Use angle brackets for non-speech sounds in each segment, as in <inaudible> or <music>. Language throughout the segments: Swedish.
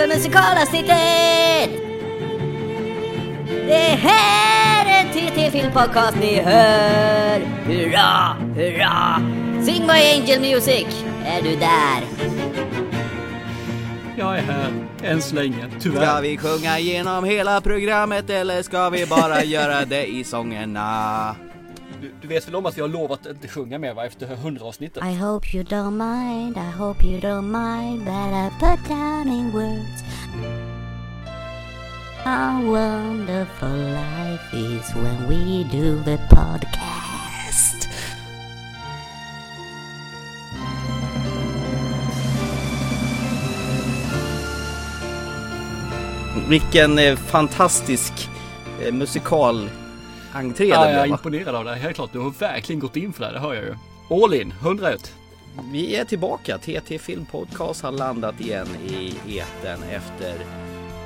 för musikalavsnittet! Det här är TT Filmpodcast ni hör! Hurra, hurra! Sing My Angel Music! Är du där? Jag är här, än så länge, Ska tyvärr. vi sjunga igenom hela programmet eller ska vi bara <laughs> göra det i sångerna? Vet väl om att vi har lovat att inte sjunga mer va, efter hundra avsnittet? I hope you don't mind, I hope you don't mind that I put down in words How wonderful life is when we do the podcast. Vilken eh, fantastisk eh, musikal entré Ja, det jag är imponerad av det. Helt klart, du har verkligen gått in för det, det hör jag ju. All in, 101. Vi är tillbaka. TT Film Podcast har landat igen i etern efter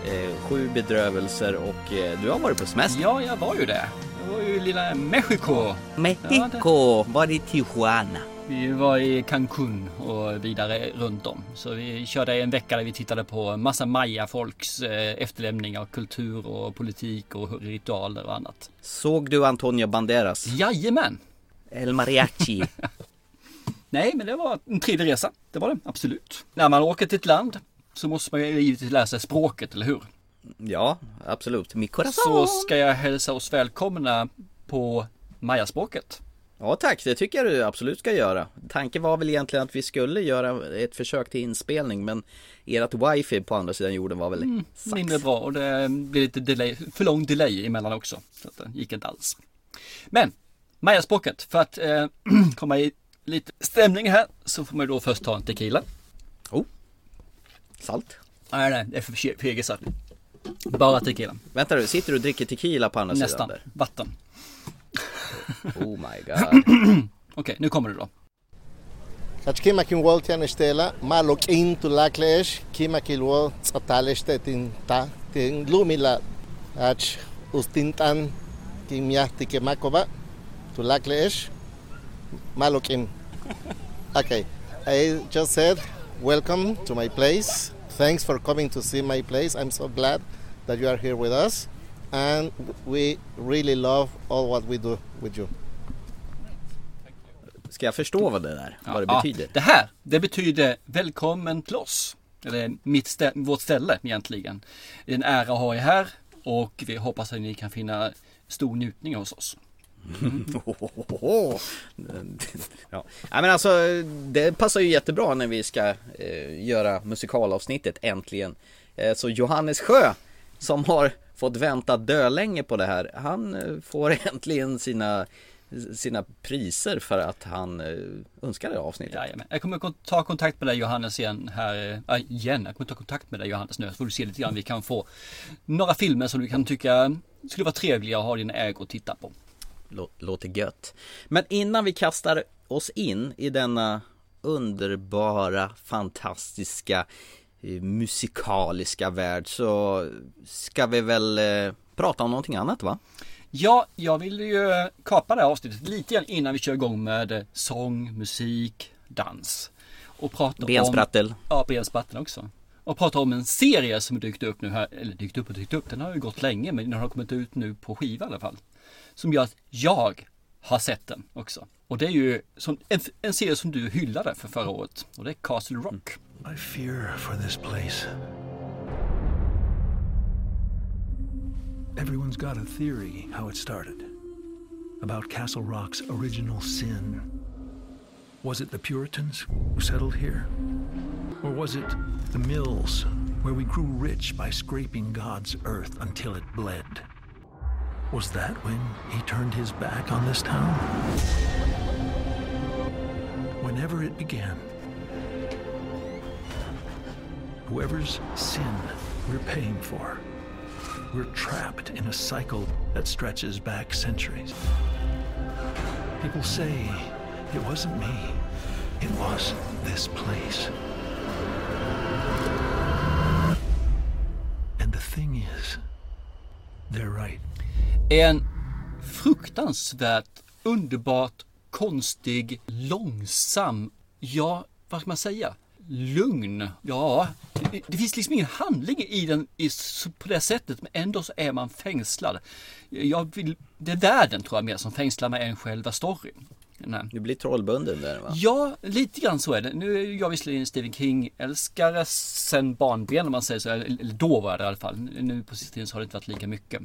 eh, sju bedrövelser och eh, du har varit på semester. Ja, jag var ju det. Jag var ju i lilla Mexiko. Mexico, var i Tijuana. Vi var i Cancun och vidare runt om. Så vi körde en vecka där vi tittade på massa maya-folks eh, efterlämning av kultur och politik och ritualer och annat. Såg du Antonio Banderas? Jajamän! El Mariachi. <laughs> Nej, men det var en trevlig resa. Det var det, absolut. När man åker till ett land så måste man ju givetvis lära sig språket, eller hur? ja, absolut. Mi Så corazón. ska jag hälsa oss välkomna på mayaspråket. Ja tack, det tycker jag du absolut ska göra. Tanken var väl egentligen att vi skulle göra ett försök till inspelning men ert wifi på andra sidan jorden var väl Mm, sax. Mindre bra och det blir lite delay, för lång delay emellan också. Så att det gick inte alls. Men mayaspråket, för att eh, <clears throat> komma i lite stämning här så får man då först ta en tequila. Salt. Nej, nej, det är för fegisar. Bara tequila. Vänta du, sitter du och dricker tequila på andra Nästan. sidan där? Vatten. Oh my god. <coughs> Okej, nu kommer det då. Kachkima kin wol tian estela, malok in tu laklesh, kima kil wol tsatalesh te tin ta, tin lumila ach ustintan kim yahti ke makoba, tu laklesh, malok in. <laughs> Okay, I just said welcome to my place. Thanks for coming to see my place. I'm so glad that you are here with us. And we really love all what we do with you. Ska jag förstå vad det där, vad det Ja, betyder? det här, det betyder välkommen till oss. Eller mitt stä- vårt ställe egentligen. Det är en ära att ha er här och vi hoppas att ni kan finna stor njutning hos oss. <laughs> ja. ja men alltså det passar ju jättebra när vi ska eh, göra musikalavsnittet äntligen. Eh, så Johannes Sjö som har fått vänta dölänge på det här, han eh, får <laughs> äntligen sina sina priser för att han eh, önskar det avsnittet. Jajamän. Jag kommer ta kontakt med dig Johannes igen här, äh, igen. Jag kommer ta kontakt med dig Johannes nu så får du se lite grann. Vi kan få några filmer som du kan tycka skulle vara trevliga att ha din ägo och titta på. Lå- Låter gött. Men innan vi kastar oss in i denna underbara, fantastiska, musikaliska värld så ska vi väl eh, prata om någonting annat va? Ja, jag vill ju kapa det här avsnittet lite grann innan vi kör igång med eh, sång, musik, dans. Och prata om... Bensprattel. Ja, benspratteln också. Och prata om en serie som dykt upp nu här, eller dykt upp och dykt upp, den har ju gått länge men den har kommit ut nu på skiva i alla fall. Som gör att jag har sett den också. Och det är ju som, en, en serie som du hyllade för förra året. Och det är Castle Rock. I fear for this place. Everyone's got a theory how it started. About Castle Rock's original sin. Was it the Puritans who settled here? Or was it the mills where we grew rich by scraping God's earth until it bled? Was that when he turned his back on this town? Whenever it began, whoever's sin we're paying for, we're trapped in a cycle that stretches back centuries. People say it wasn't me, it was this place. And the thing is, they're right. En fruktansvärt underbart konstig, långsam, ja, vad ska man säga? Lugn. Ja, det, det finns liksom ingen handling i den i, på det sättet, men ändå så är man fängslad. Jag vill, det är världen tror jag mer som fängslar mig än själva storyn. Nej. Du blir trollbunden där va? Ja, lite grann så är det. Nu är jag visserligen Stephen King-älskare sen barnben om man säger så. Eller då var jag det i alla fall. Nu på sista tiden så har det inte varit lika mycket.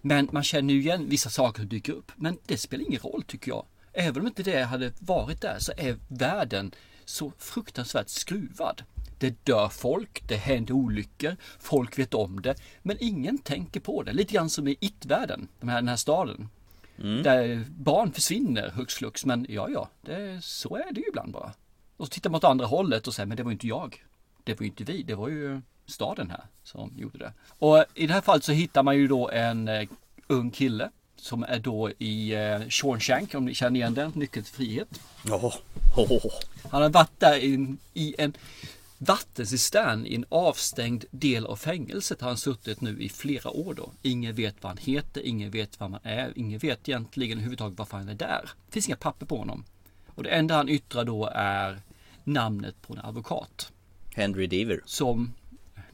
Men man känner ju igen vissa saker som dyker upp. Men det spelar ingen roll tycker jag. Även om inte det hade varit där så är världen så fruktansvärt skruvad. Det dör folk, det händer olyckor, folk vet om det, men ingen tänker på det. Lite grann som i It-världen, den här, den här staden. Mm. Där barn försvinner hux flux, men ja, ja, det, så är det ju ibland bara. Och så tittar man åt andra hållet och säger, men det var ju inte jag. Det var ju inte vi, det var ju staden här som gjorde det. Och i det här fallet så hittar man ju då en eh, ung kille som är då i eh, Shawshank, om ni känner igen den, Nyckeln till frihet. Oh, oh. Han har varit där i, i en vattencistern i en avstängd del av fängelset har han suttit nu i flera år då. Ingen vet vad han heter, ingen vet vad man är, ingen vet egentligen överhuvudtaget varför han är där. Det finns inga papper på honom. Och det enda han yttrar då är namnet på en advokat. Henry Deaver. Som,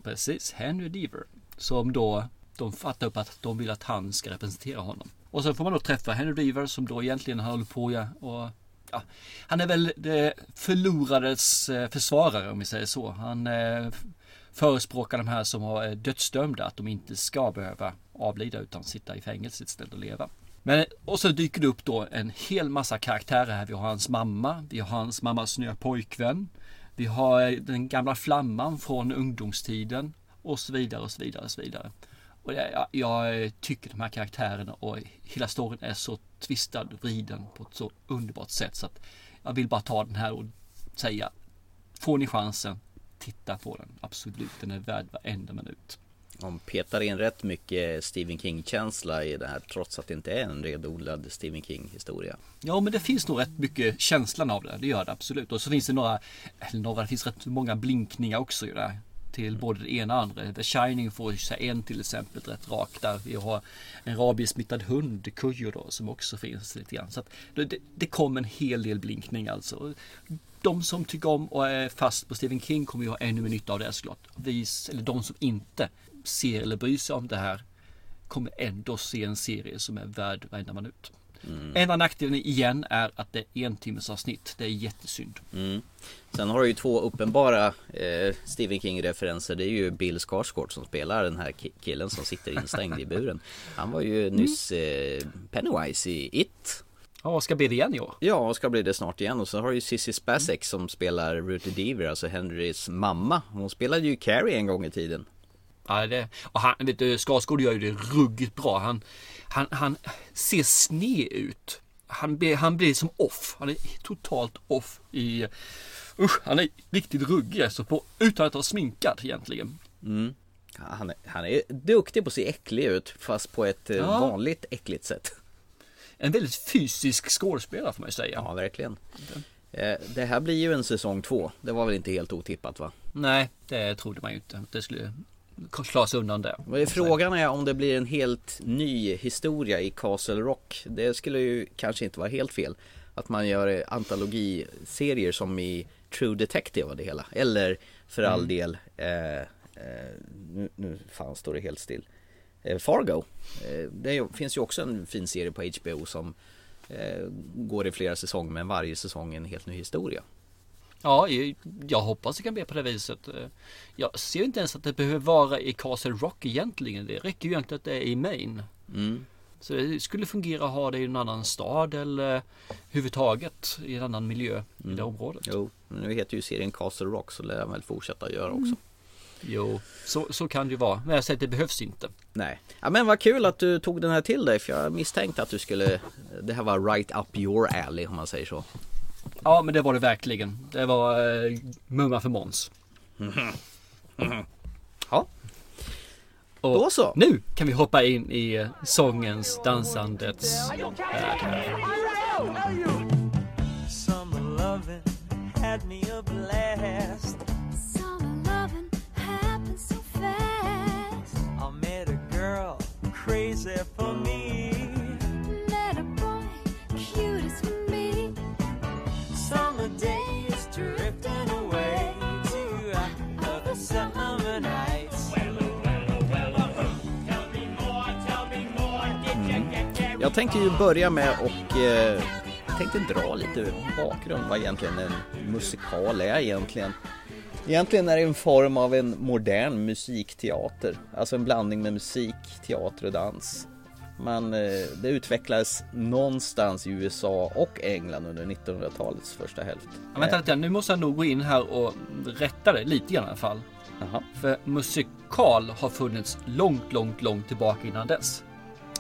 precis, Henry Deaver. Som då de fattar upp att de vill att han ska representera honom. Och sen får man då träffa Henry Deaver som då egentligen håller på ja, och ja, han är väl det förlorades eh, försvarare om vi säger så. Han eh, förespråkar de här som har eh, dödsdömda att de inte ska behöva avlida utan sitta i fängelse istället och leva. Men, och så dyker det upp då en hel massa karaktärer här. Vi har hans mamma, vi har hans mammas nya pojkvän. Vi har eh, den gamla flamman från ungdomstiden och så vidare och så vidare och så vidare. Och jag, jag, tycker de här karaktärerna och hela storyn är så tvistad och vriden på ett så underbart sätt så att jag vill bara ta den här och säga Får ni chansen, titta på den. Absolut, den är värd varenda minut. De petar in rätt mycket Stephen King-känsla i det här trots att det inte är en redodlad Stephen King-historia. Ja, men det finns nog rätt mycket känslan av det. Det gör det absolut. Och så finns det några, eller några, det finns rätt många blinkningar också i det här till både det ena och andra. The Shining får sig en till exempel rätt rak där. Vi har en rabiesmittad hund, Kujo då, som också finns lite grann. Så att det, det kom en hel del blinkning alltså. De som tycker om och är fast på Stephen King kommer ju ha ännu mer nytta av det såklart. Vi, eller de som inte ser eller bryr sig om det här kommer ändå se en serie som är värd varenda minut. Mm. Enda nackdelen igen är att det är en timmes avsnitt. Det är jättesynd. Mm. Sen har du ju två uppenbara eh, Stephen King-referenser. Det är ju Bill Skarsgård som spelar den här killen som sitter instängd i buren. Han var ju mm. nyss eh, Pennywise i It. Ja, ska bli det igen i år. Ja, ska bli det snart igen. Och så har du ju Cissi Spacek som spelar Ruthie Deaver, alltså Henrys mamma. Hon spelade ju Carrie en gång i tiden. Ja, det, och han, vet du, Skarsgård gör ju det ruggigt bra. Han, han, han ser sned ut. Han blir, han blir som off. Han är totalt off i... Usch, han är riktigt ruggig alltså på, utan att vara sminkad egentligen. Mm. Han, är, han är duktig på att se äcklig ut fast på ett eh, ja. vanligt äckligt sätt. En väldigt fysisk skådespelare får man ju säga. Ja, verkligen. Eh, det här blir ju en säsong två. Det var väl inte helt otippat va? Nej, det trodde man ju inte. Det skulle klara sig undan det. Frågan är om det blir en helt ny historia i Castle Rock. Det skulle ju kanske inte vara helt fel. Att man gör antologiserier som i True Detective och det hela. Eller för all mm. del, eh, eh, nu, nu fan står det helt still. Eh, Fargo. Eh, det finns ju också en fin serie på HBO som eh, går i flera säsonger men varje säsong en helt ny historia. Ja, jag hoppas det kan bli på det viset. Jag ser inte ens att det behöver vara i Castle Rock egentligen. Det räcker ju egentligen att det är i Maine. Mm. Så det skulle fungera att ha det i en annan stad eller huvudtaget i en annan miljö mm. i det området. Jo, nu heter ju serien Castle Rock så lär jag väl fortsätta göra också. Mm. Jo, så, så kan det ju vara. Men jag säger att det behövs inte. Nej, ja, men vad kul att du tog den här till dig för jag misstänkte att du skulle Det här var right up your alley om man säger så. Ja men det var det verkligen. Det var eh, mumma för Måns. <laughs> Ja. Och Då så. Nu kan vi hoppa in i eh, sångens, dansandets värld. me. Jag tänkte ju börja med och eh, tänkte dra lite bakgrund vad egentligen en musikal är egentligen. Egentligen är det en form av en modern musikteater, alltså en blandning med musik, teater och dans. Man, eh, det utvecklades någonstans i USA och England under 1900-talets första hälft. Ja, vänta lite, nu måste jag nog gå in här och rätta det lite grann i alla fall. Jaha. För musikal har funnits långt, långt, långt tillbaka innan dess.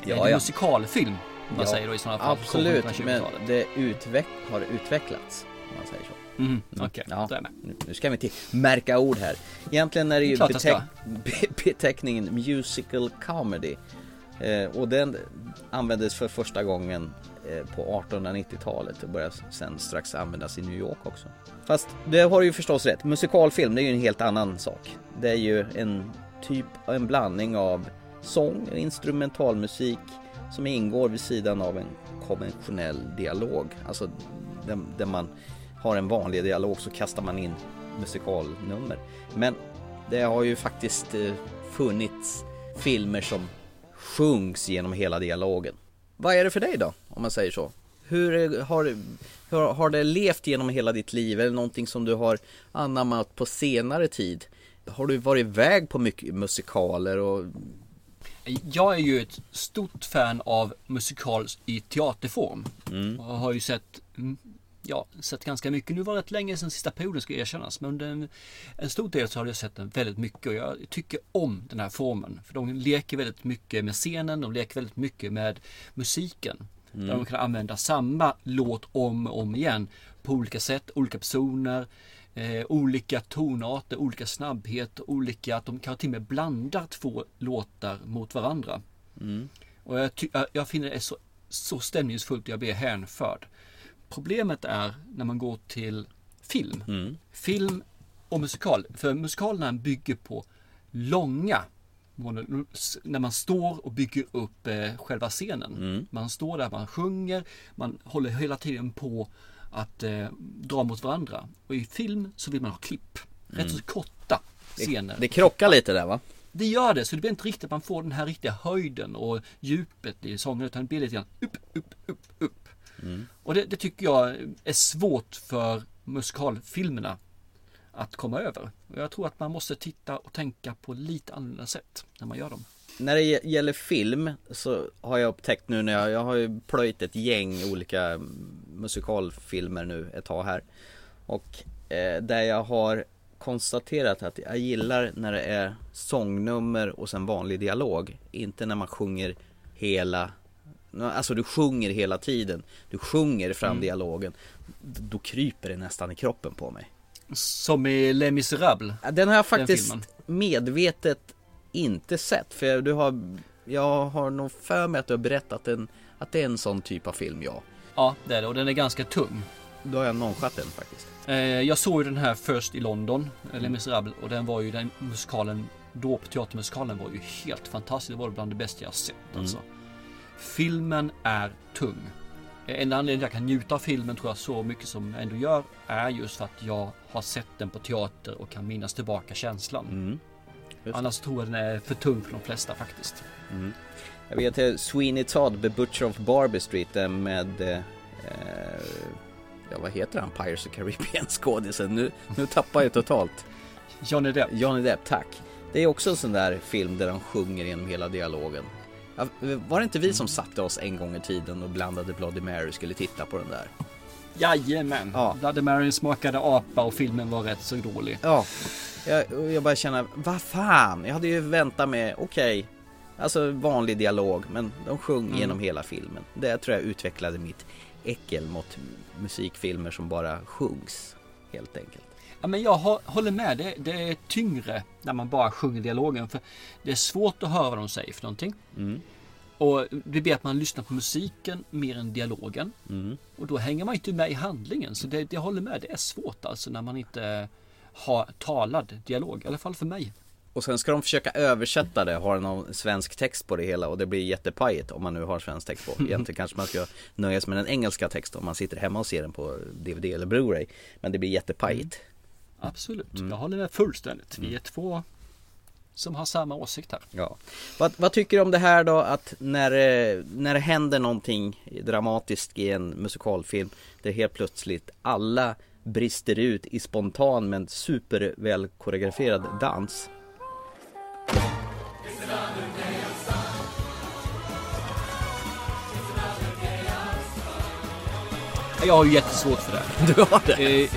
Ja, är ja. musikalfilm, man Ja, säger då i sådana fall. Absolut, men 1920-talet. det utveck har utvecklats, om man säger så. Mhm, Okej, Ja. då är jag med. Nu- Nu ska vi inte märka ord här. Egentligen är det ju beteck <laughs> be- beteckningen musical comedy. Eh, och den användes för första gången eh, på 1890-talet och började sen strax användas i New York också. Fast det har du ju förstås rätt. Musikalfilm det är ju en helt annan sak. Det är ju en typ, en blandning av sång och instrumentalmusik som ingår vid sidan av en konventionell dialog. Alltså där, där man har en vanlig dialog så kastar man in musikalnummer. Men det har ju faktiskt eh, funnits filmer som sjungs genom hela dialogen. Vad är det för dig då, om man säger så? Hur eh, har, hur har det levt genom hela ditt liv? Är det någonting som du har anammat på senare tid? Har du varit iväg på mycket musikaler och jag är ju ett stort fan av musikal i teaterform. Och har ju sett, mm, ja, sett ganska mycket. Nu var det rätt länge sedan sista perioden ska erkännas. Men under en, stor del så har jag sett den väldigt mycket. Och jag tycker om den här formen. För de leker väldigt mycket med scenen. De leker väldigt mycket med musiken. Där de kan använda samma låt om och om igen. På olika sätt, olika personer. Eh, olika tonarter, olika snabbhet, olika, att de kan till och med blanda två låtar mot varandra. Och jag, jag- finner det så, så stämningsfullt jag blir hänförd. Problemet är när man går till film. Film och musikal. För musikalerna bygger på långa när man står och bygger upp eh, själva scenen. Man står där, man sjunger, man håller hela tiden på att eh, dra mot varandra. Och i film så vill man ha klipp. Rätt så korta scener. det krockar lite där va? Det gör det, så det blir inte riktigt att man får den här riktiga höjden och djupet i sången utan det blir lite grann upp, upp, upp, upp. Och det, det tycker jag är svårt för musikalfilmerna att komma över. Och jag tror att man måste titta och tänka på lite annorlunda sätt när man gör dem. När det gäller film så har jag upptäckt nu när jag, jag har ju plöjt ett gäng olika musikalfilmer nu ett tag här. Och eh, där jag har konstaterat att jag gillar när det är sångnummer och sen vanlig dialog. Inte när man sjunger hela Alltså du sjunger hela tiden. Du sjunger fram dialogen. Då kryper det nästan i kroppen på mig. Som i Les Misérables. Den har jag faktiskt medvetet inte sett. För du har, jag har nog för mig att du har berättat en, att det är en sån typ av film, ja. Ja, det är det och den är ganska tung. Då har jag nonchatt den faktiskt. Eh, jag såg ju den här först i London, eh, Les Misérables, och den var ju den musikalen, då på teatermusikalen var ju helt fantastisk. Det var bland det bästa jag sett alltså. Filmen är tung. Eh, En anledning till att jag kan njuta av filmen tror jag så mycket som jag ändå gör är just för att jag har sett den på teater och kan minnas tillbaka känslan. Just Annars tror jag den är för tung för de flesta faktiskt. Jag vet att Sweeney Todd, The Butcher of Barbary Street eh, med eh, Ja vad heter han? Pirates of Caribbean skådisen? Nu, nu tappar jag totalt. Johnny Depp. Johnny Depp, tack. Det är också en sån där film där de sjunger genom hela dialogen. Var det inte vi som satte oss en gång i tiden och blandade Bloody Mary och skulle titta på den där? Jajamän! Ja. Bloody Mary smakade apa och filmen var rätt så dålig. Ja, jag, jag bara känner, vad fan, jag hade ju väntat med, okej, alltså vanlig dialog, men de sjöng genom hela filmen. Det tror jag utvecklade mitt äckel mot musikfilmer som bara sjungs, helt enkelt. Ja, men jag hå- håller med. Det, det är tyngre när man bara sjunger dialogen. För Det är svårt att höra vad de säger för någonting. Och det blir att man lyssnar på musiken mer än dialogen. Och då hänger man inte med i handlingen. Så det, jag håller med. Det är svårt alltså när man inte har talad dialog. I alla fall för mig. Och sen ska de försöka översätta det, ha någon svensk text på det hela och det blir jättepajigt om man nu har svensk text på. <laughs> Egentligen kanske man ska nöja sig med den engelska texten om man sitter hemma och ser den på DVD eller Blu-ray. Men det blir jättepajigt. Absolut, Mm. jag håller med fullständigt. Vi är två som har samma åsikt här. Ja. Vad, vad tycker du om det här då att när, eh, när det händer någonting dramatiskt i en musikalfilm där helt plötsligt alla brister ut i spontan men superväl koreograferad dans. Jag har ju jättesvårt för det. Du har det? Eh,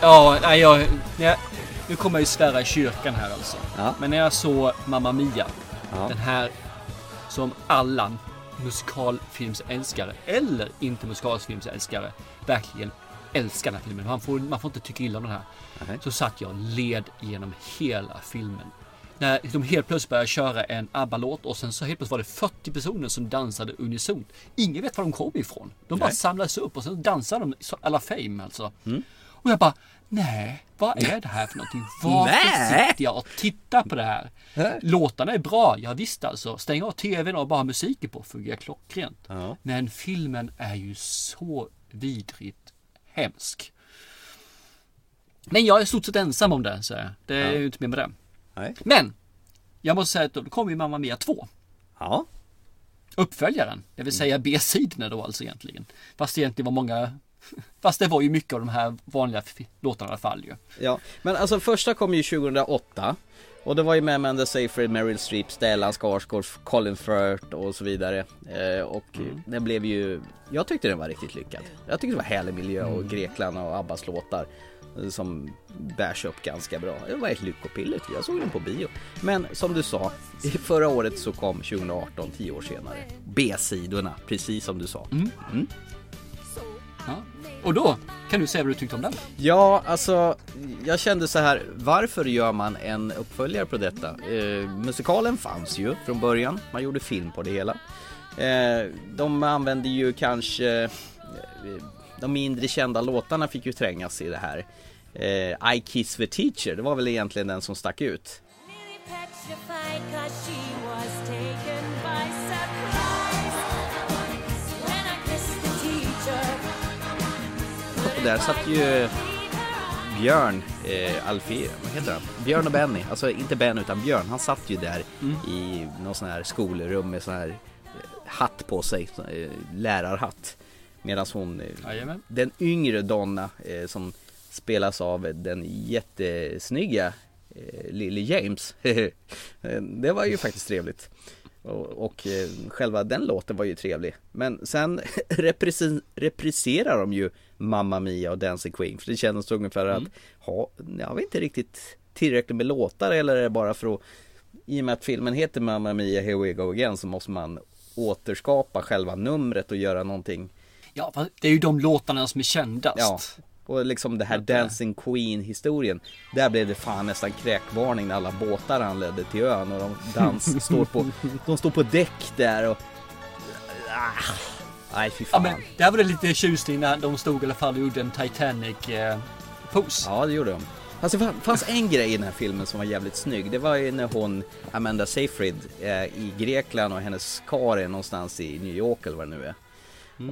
ja, nej, jag, jag, nu kommer jag ju svära i kyrkan här alltså. Ja. Men när jag såg Mamma Mia, Ja. den här som alla musikalfilmsälskare eller inte musikalfilmsälskare verkligen älskar den här filmen. Man får, man får inte tycka illa om den här. Nej. Så satt jag led genom hela filmen. När de helt plötsligt började köra en ABBA-låt och sen så helt plötsligt var det 40 personer som dansade unisont. Ingen vet var de kom ifrån. De bara Nej. samlades upp och sen dansade de så- alla fame alltså. Och jag bara, nej, vad är det här för någonting? Varför sitter jag och tittar på det här? Låtarna är bra, ja, visst alltså. Stäng av tvn och bara musiken på, fungerar klockrent. Ja. Men filmen är ju så vidrigt hemsk. Men jag är i stort sett ensam om det, så det är Ja. ju inte mer med det. Nej. Men, jag måste säga att då kom ju Mamma Mia 2. Ja. Uppföljaren, det vill säga B-sidorna då alltså egentligen. Fast egentligen var många Fast det var ju mycket av de här vanliga låtarna i alla fall ju. Ja, men alltså första kom ju 2008 och det var ju med Amanda Seyfried, Meryl Streep, Stellan Skarsgård, Colin Firth och så vidare. Eh, och den blev ju, jag tyckte den var riktigt lyckad. Jag tyckte det var härlig miljö och Grekland och Abbas låtar eh, som bärs upp ganska bra. Det var ett lyckopiller, jag såg den på bio. Men som du sa, förra året så kom 2018, 10 år senare, B-sidorna, precis som du sa. Ja. Och då kan du säga vad du tyckte om den. Ja, alltså jag kände så här, varför gör man en uppföljare på detta? Eh, musikalen fanns ju från början, man gjorde film på det hela. Eh, de använde ju kanske, eh, de mindre kända låtarna fick ju trängas i det här. Eh, I Kiss the Teacher, det var väl egentligen den som stack ut. Där satt ju Björn, eh, Alfie, vad heter han? Björn och Benny, alltså inte Ben utan Björn, han satt ju där i någon sån här skolrum med sån här eh, hatt på sig, eh, lärarhatt. Medan hon, eh, Jajamän. den yngre Donna eh, som spelas av den jättesnygga eh, Lily James. <laughs> Det var ju faktiskt trevligt. Och, och eh, själva den låten var ju trevlig. Men sen <laughs> repriserar de ju Mamma Mia och Dancing Queen. För det kändes ungefär att, ha, jag vet inte riktigt tillräckligt med låtar eller är det bara för att i och med att filmen heter Mamma Mia Here We Go Again så måste man återskapa själva numret och göra någonting Ja, det är ju de låtarna som är kändast. Ja, och liksom det här Dancing Queen historien Där blev det fan nästan kräkvarning när alla båtar anlände till ön och de dans, <laughs> står på, de står på däck där och ah, Nej fy Ja, fan. men där var det lite tjusning när de stod i alla fall och gjorde en Titanic eh. Ja det gjorde de. Alltså det fanns en grej i den här filmen som var jävligt snygg. Det var ju när hon, Amanda Seyfried, är i Grekland och hennes kar är någonstans i New York eller vad det nu är.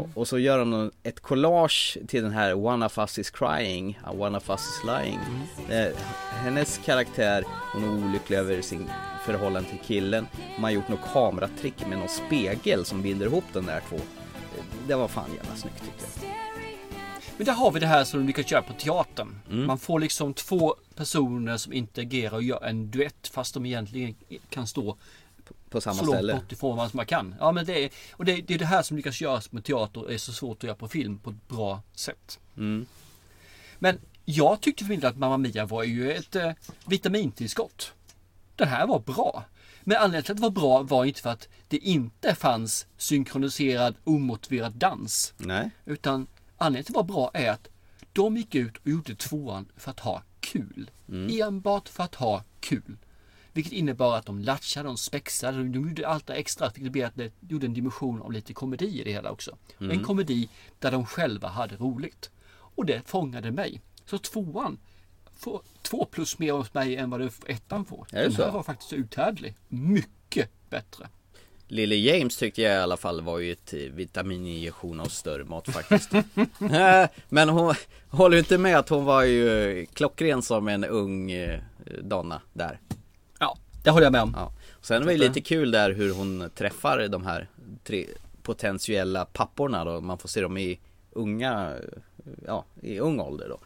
Och, och så gör de ett collage till den här One of us is crying, uh, One of us is lying. Eh, Hennes karaktär, hon är olycklig över sin förhållande till killen. Man har gjort något kameratrick med någon spegel som binder ihop de där två. Eh, Det var fan jävla snyggt tycker jag Men där har vi det här som de lyckas göra på teatern. Mm. Man får liksom två personer som interagerar och gör en duett fast de egentligen kan stå På samma så långt ställe bort ifrån varandra som man kan. Ja, men det är, och det, det är det här som lyckas göras med teater och är så svårt att göra på film på ett bra sätt. Mm. Men jag tyckte för min del att Mamma Mia var ju ett eh, vitamintillskott. Den här var bra. Men anledningen till att det var bra var inte för att det inte fanns synkroniserad omotiverad dans. Nej Utan anledningen till att det var bra är att de gick ut och gjorde tvåan för att ha kul. Enbart för att ha kul. Vilket innebar att de latchade, de spexade, de gjorde allt det extra. Vilket blev att det gjorde en dimension av lite komedi i det hela också. En komedi där de själva hade roligt. Och det fångade mig. Så tvåan får två plus mer hos mig än vad det ettan får. Är det Den här så? var faktiskt uthärdlig. Mycket bättre. Lily James tyckte jag i alla fall var ju ett eh, vitamininjektion av större mått <laughs> faktiskt. Eh, Men hon håller ju inte med att hon var ju klockren som en ung eh, donna där. Ja, det håller jag med om. Ja. Sen var det lite kul där hur hon träffar de här tre potentiella papporna då. Man får se dem i unga, ja, i ung ålder då.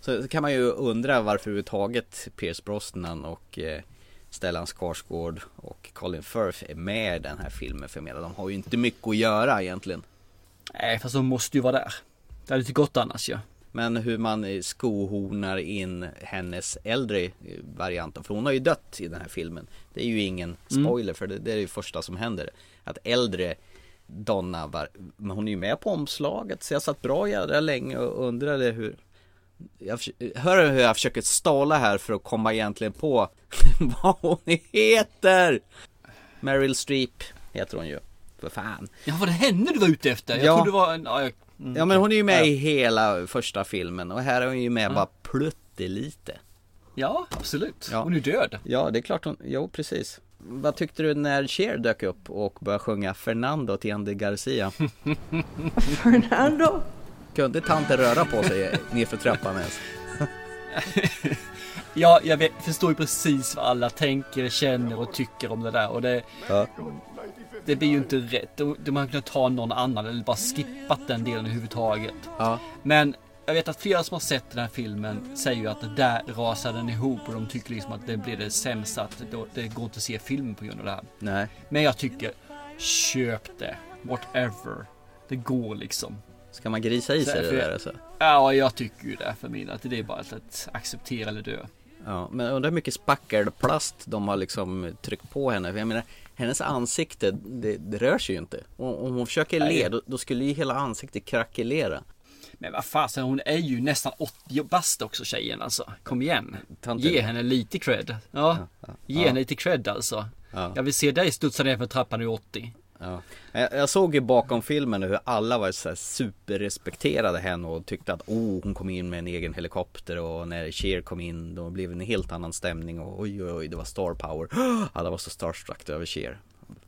Så kan man ju undra varför överhuvudtaget Pierce Brosnan och eh, Stellan Skarsgård och Colin Firth är med i den här filmen för menar, de har ju inte mycket att göra egentligen. Nej, fast de måste ju vara där. Det hade inte gått annars ja. Men hur man eh, skohornar in hennes äldre eh, variant För hon har ju dött i den här filmen Det är ju ingen spoiler för det, det är det första som händer Att äldre Donna var, men hon är ju med på omslaget så jag satt bra jädra länge och undrade hur jag, Hör du hur jag försöker stala här för att komma egentligen på <laughs> vad hon heter? Meryl Streep heter hon ju För fan Ja, var det henne du var ute efter? Jag Ja. trodde det var en... Ja, jag, mm, Ja men hon är ju med Ja. i hela första filmen och här är hon ju med bara pluttelite ja absolut. Ja. Hon är död. Ja det är klart hon, jo precis Vad tyckte du när Cher dök upp och började sjunga Fernando till Andy Garcia? <laughs> <laughs> Fernando? Kunde tanten röra på sig nerför trappan ens? <laughs> Ja, jag vet, förstår ju precis vad alla tänker, känner och tycker om det där. Och det, Ja. det blir ju inte rätt. De, de hade kunnat ta någon annan eller bara skippat den delen överhuvudtaget. Ja, Men jag vet att flera som har sett den här filmen säger ju att det där rasar den ihop och de tycker liksom att det blir det sämsta. Att det, det går inte att se filmen på grund av det här. nej Men jag tycker, köp det. Whatever. Det går liksom. Ska man grisa i sig det där alltså? Ja, jag tycker ju det för min. Att det är bara att, acceptera eller dö. Ja, men undrar hur mycket spackelplast de har liksom tryckt på henne. För jag menar, hennes ansikte, det, det rör sig ju inte. Om, om hon försöker Nej. le, då, då skulle ju hela ansiktet krackelera. Men vad fasen, hon är ju nästan 80 bast också tjejen alltså. Kom igen. Tanten. Ge henne lite cred. Ja, ge henne lite cred alltså. Ja. Jag vill se dig studsa ner för trappan i 80. Ja. Jag, såg ju bakom filmen hur alla var så superrespekterade henne och tyckte att oh, hon kom in med en egen helikopter och när Cher kom in då blev det en helt annan stämning och oj oj oj det var star power. <gasps> Alla var så starstruck över Cher.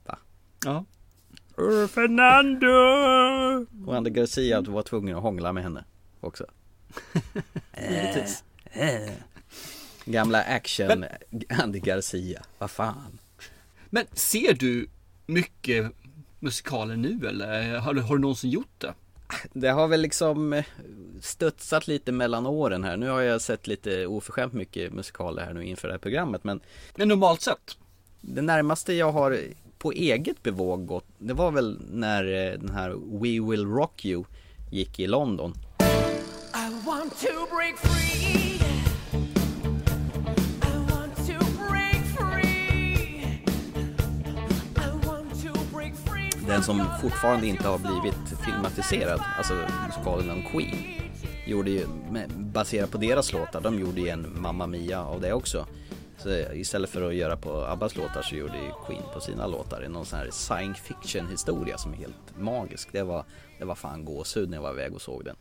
Va? Ja. "Åh, Fernando! Och Andy Garcia var tvungen att hångla med henne också. <laughs> Givetvis. <laughs> Gamla action Andy Garcia, vad fan. Men ser du mycket musikaler nu eller har du, har du någonsin gjort det? Det har väl liksom eh, studsat lite mellan åren här. Nu har jag sett lite oförskämt mycket musikaler här nu inför det här programmet. Men Men normalt sett? det närmaste jag har på eget bevåg gått, det var väl när eh, den här We Will Rock You gick i London. I want to break free. Den som fortfarande inte har blivit filmatiserad, alltså musikalen om Queen. Gjorde ju, baserat på deras låtar, de gjorde ju en Mamma Mia av det också. Så istället för att göra på Abbas låtar så gjorde ju Queen på sina låtar en någon sån här science fiction historia som är helt magisk. Det var, det var fan gåshud när jag var iväg och såg den.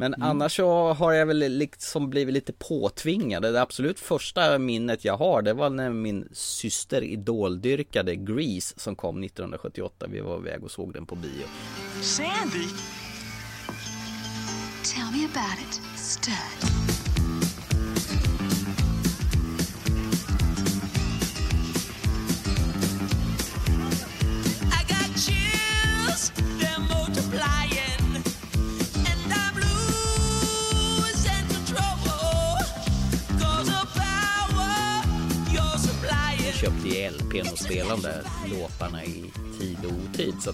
Men annars så har jag väl liksom blivit lite påtvingad. Det absolut första minnet jag har det var när min syster idoldyrkade Grease som kom 1978. Vi var iväg och såg den på bio. Sandy? Tell me about it, stud. Köpte ju LPn och spelade låtarna i tid och otid. Så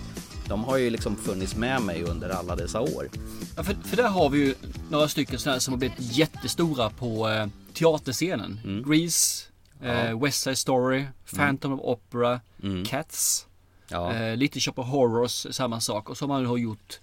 de har ju liksom funnits med mig under alla dessa år. Ja, för, för där har vi ju några stycken sådana som har blivit jättestora på eh, teaterscenen. Grease, eh, West Side Story, Phantom of Opera, Cats, Ja, eh, Little Shop of Horrors, samma sak. Och så har man har gjort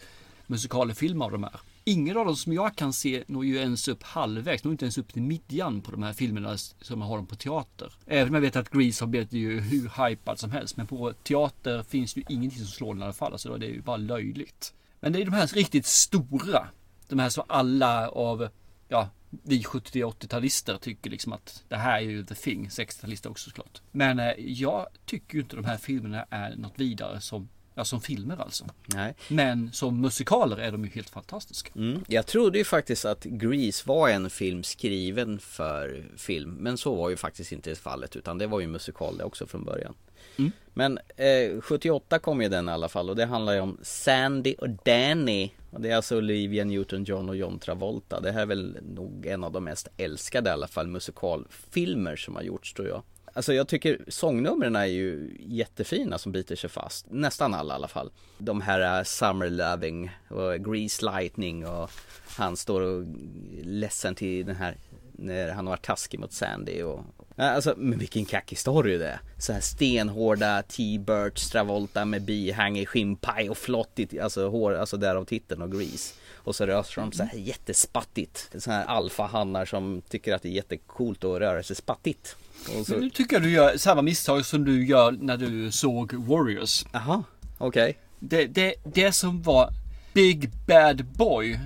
musikalfilmer av de här. Ingen av dem som jag kan se når ju ens upp halvvägs, når inte ens upp till midjan på de här filmerna som man har dem på teater. Även om jag vet att Grease har blivit ju hur hypad som helst. Men på teater finns det ju ingenting som slår den i alla fall. Alltså Så det är ju bara löjligt. Men det är de här riktigt stora. De här som alla av ja, vi 70-80-talister tycker liksom att det här är ju the thing. 60-talister också såklart. Men eh, jag tycker ju inte de här filmerna är något vidare som, ja, som filmer alltså. Nej. Men som musikaler är de ju helt fantastiska. Mm. Jag trodde ju faktiskt att Grease var en film skriven för film. Men så var ju faktiskt inte fallet utan det var ju musikal det också från början. Mm. Men eh, 78 kom ju den i alla fall och det handlar ju om Sandy och Danny. Och det är alltså Olivia Newton-John och John Travolta. Det här är väl nog en av de mest älskade i alla fall musikalfilmer som har gjorts tror jag. Alltså jag tycker sångnumren är ju jättefina som biter sig fast. Nästan alla i alla fall. De här uh, Summer Loving och Grease Lightning och han står och är ledsen till den här när han har varit taskig mot Sandy och eh, Alltså men vilken kackig story det är. Så här stenhårda T-Birds, Stravolta med bihang i skinnpaj och flottigt, alltså hår, alltså därav titeln och Grease. Och så rör sig de så här jättespattigt. Så här alfahannar som tycker att det är jättecoolt att röra sig spattigt. Så, Men nu tycker jag du gör samma misstag som du gör när du såg Warriors. Jaha, okej. Det, det, det som var Big Bad Boy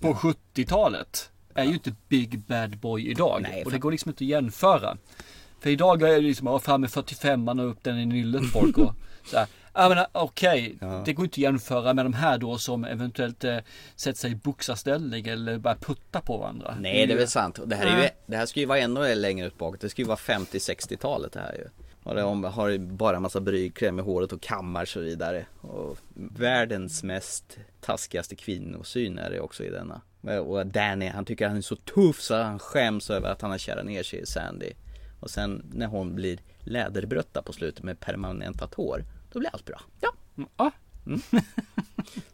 på 70-talet är ju inte Big Bad Boy idag. Nej, och det går liksom inte att jämföra. För idag är det liksom att fram med 45 och upp den i nyllet folk och <laughs> så här. Ja men okej, Ja. det går inte att jämföra med de här då som eventuellt eh, sätter sig i boxarställning eller bara putta på varandra. Nej det är väl sant. Det här är ju, det här ska ju vara ännu längre ut bakåt. Det ska ju vara 50-60-talet det här ju. Och om- har ju bara en massa brygkräm i håret och kammar och så vidare. Och världens mest taskigaste kvinnosyn är det också i denna. Och Danny han tycker han är så tuff så han skäms över att han har kärat ner sig i Sandy. Och sen när hon blir läderbrötta på slutet med permanentat hår. Då blir allt bra. Ja. Ja, <laughs>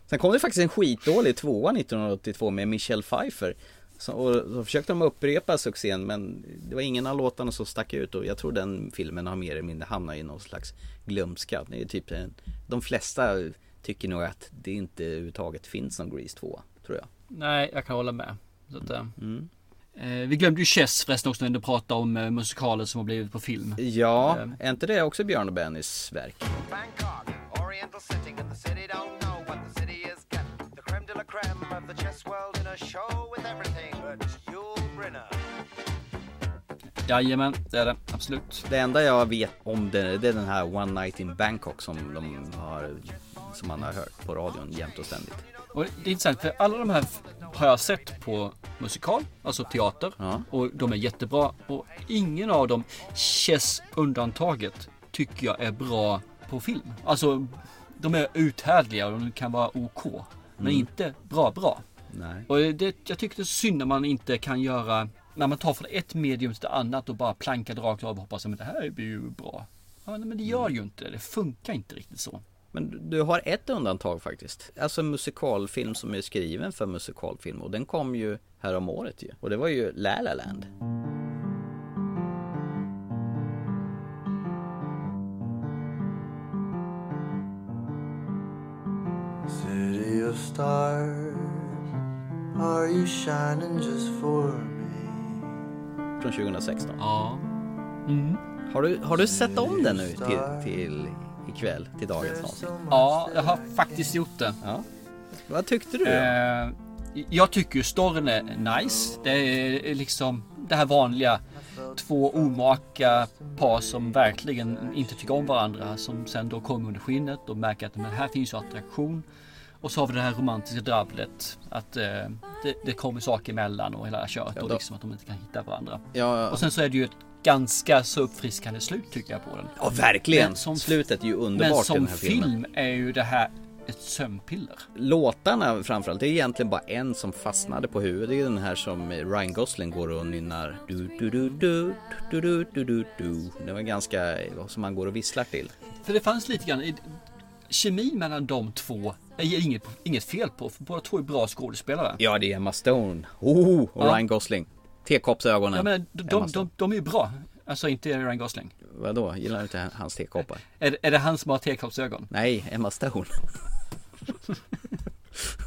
Sen kom det faktiskt en skitdålig tvåa 1982 med Michelle Pfeiffer. Så, och så försökte de upprepa succén men det var ingen av låtarna som stack ut och jag tror den filmen har mer eller mindre hamnat i någon slags glömska. Det är typ en, de flesta tycker nog att det inte överhuvudtaget finns någon Grease 2 tror jag. nej jag kan hålla med. Så att, eh, Mm. Eh, vi glömde ju Chess förresten också när du pratade om eh, musikaler som har blivit på film. Ja, Ehm. är inte det också Björn och Bennys verk? Bangkok, Oriental setting, and the city don't know what the city is get. The creme de la creme of the chess world in a show with everything but Yul Brynner. Jajamän, det är det. Absolut. Det enda jag vet om det, det är den här One Night in Bangkok som de har som man har hört på radion jämt och ständigt. Och det är intressant för alla de här har jag sett på musikal, alltså teater. Ja. Och de är jättebra. Och ingen av dem, Chess undantaget, tycker jag är bra på film. Alltså, de är uthärdliga och de kan vara OK. Men Mm. inte bra bra. Nej. Och det, jag tycker det är synd när man inte kan göra, när man tar från ett medium till det annat och bara plankar rakt av och hoppas att det här blir ju bra. Ja, men det gör ju inte det. Det funkar inte riktigt så. Men du har ett undantag faktiskt. Alltså en musikalfilm som är skriven för musikalfilm och den kom ju här om året ju. Och det var ju La La Land. City of stars, are you shining just for me? Från 2016. Ja. Mm. Har du, har du sett om den nu till, till ikväll, till dagens avsnitt? Ja, jag har faktiskt gjort det. Ja. Vad tyckte du? Eh, jag tycker ju storyn är nice. Det är liksom det här vanliga. Två omaka par som verkligen inte tycker om varandra. Som sen då kommer under skinnet och märker att men här finns ju attraktion. Och så har vi det här romantiska drabblet. Att eh, det, det kommer saker emellan och hela köret. Ja, och liksom att de inte kan hitta varandra. Ja, Och sen så är det ju ett ganska så uppfriskande slut tycker jag på den. ja verkligen! Men som- Slutet är ju Men underbart i som den här filmen. film är ju det här ett sömnpiller. Låtarna framförallt, det är egentligen bara en som fastnade på huvudet. Det är den här som Ryan Gosling går och nynnar. Du, du, du, du, du, du, du, du, du. Det var ganska, som man går och visslar till. För det fanns lite grann i kemin mellan de två är inget, inget fel på. För båda två är bra skådespelare. Ja, det är Emma Stone. Oh, och Ja. Ryan Gosling. Tekoppsögonen. Ja, men de, de, de, de är ju bra. Alltså inte Ryan Gosling. Vadå, gillar du inte hans tekoppar? Är, är det han som har tekoppsögon? Nej, Emma Stone. <laughs>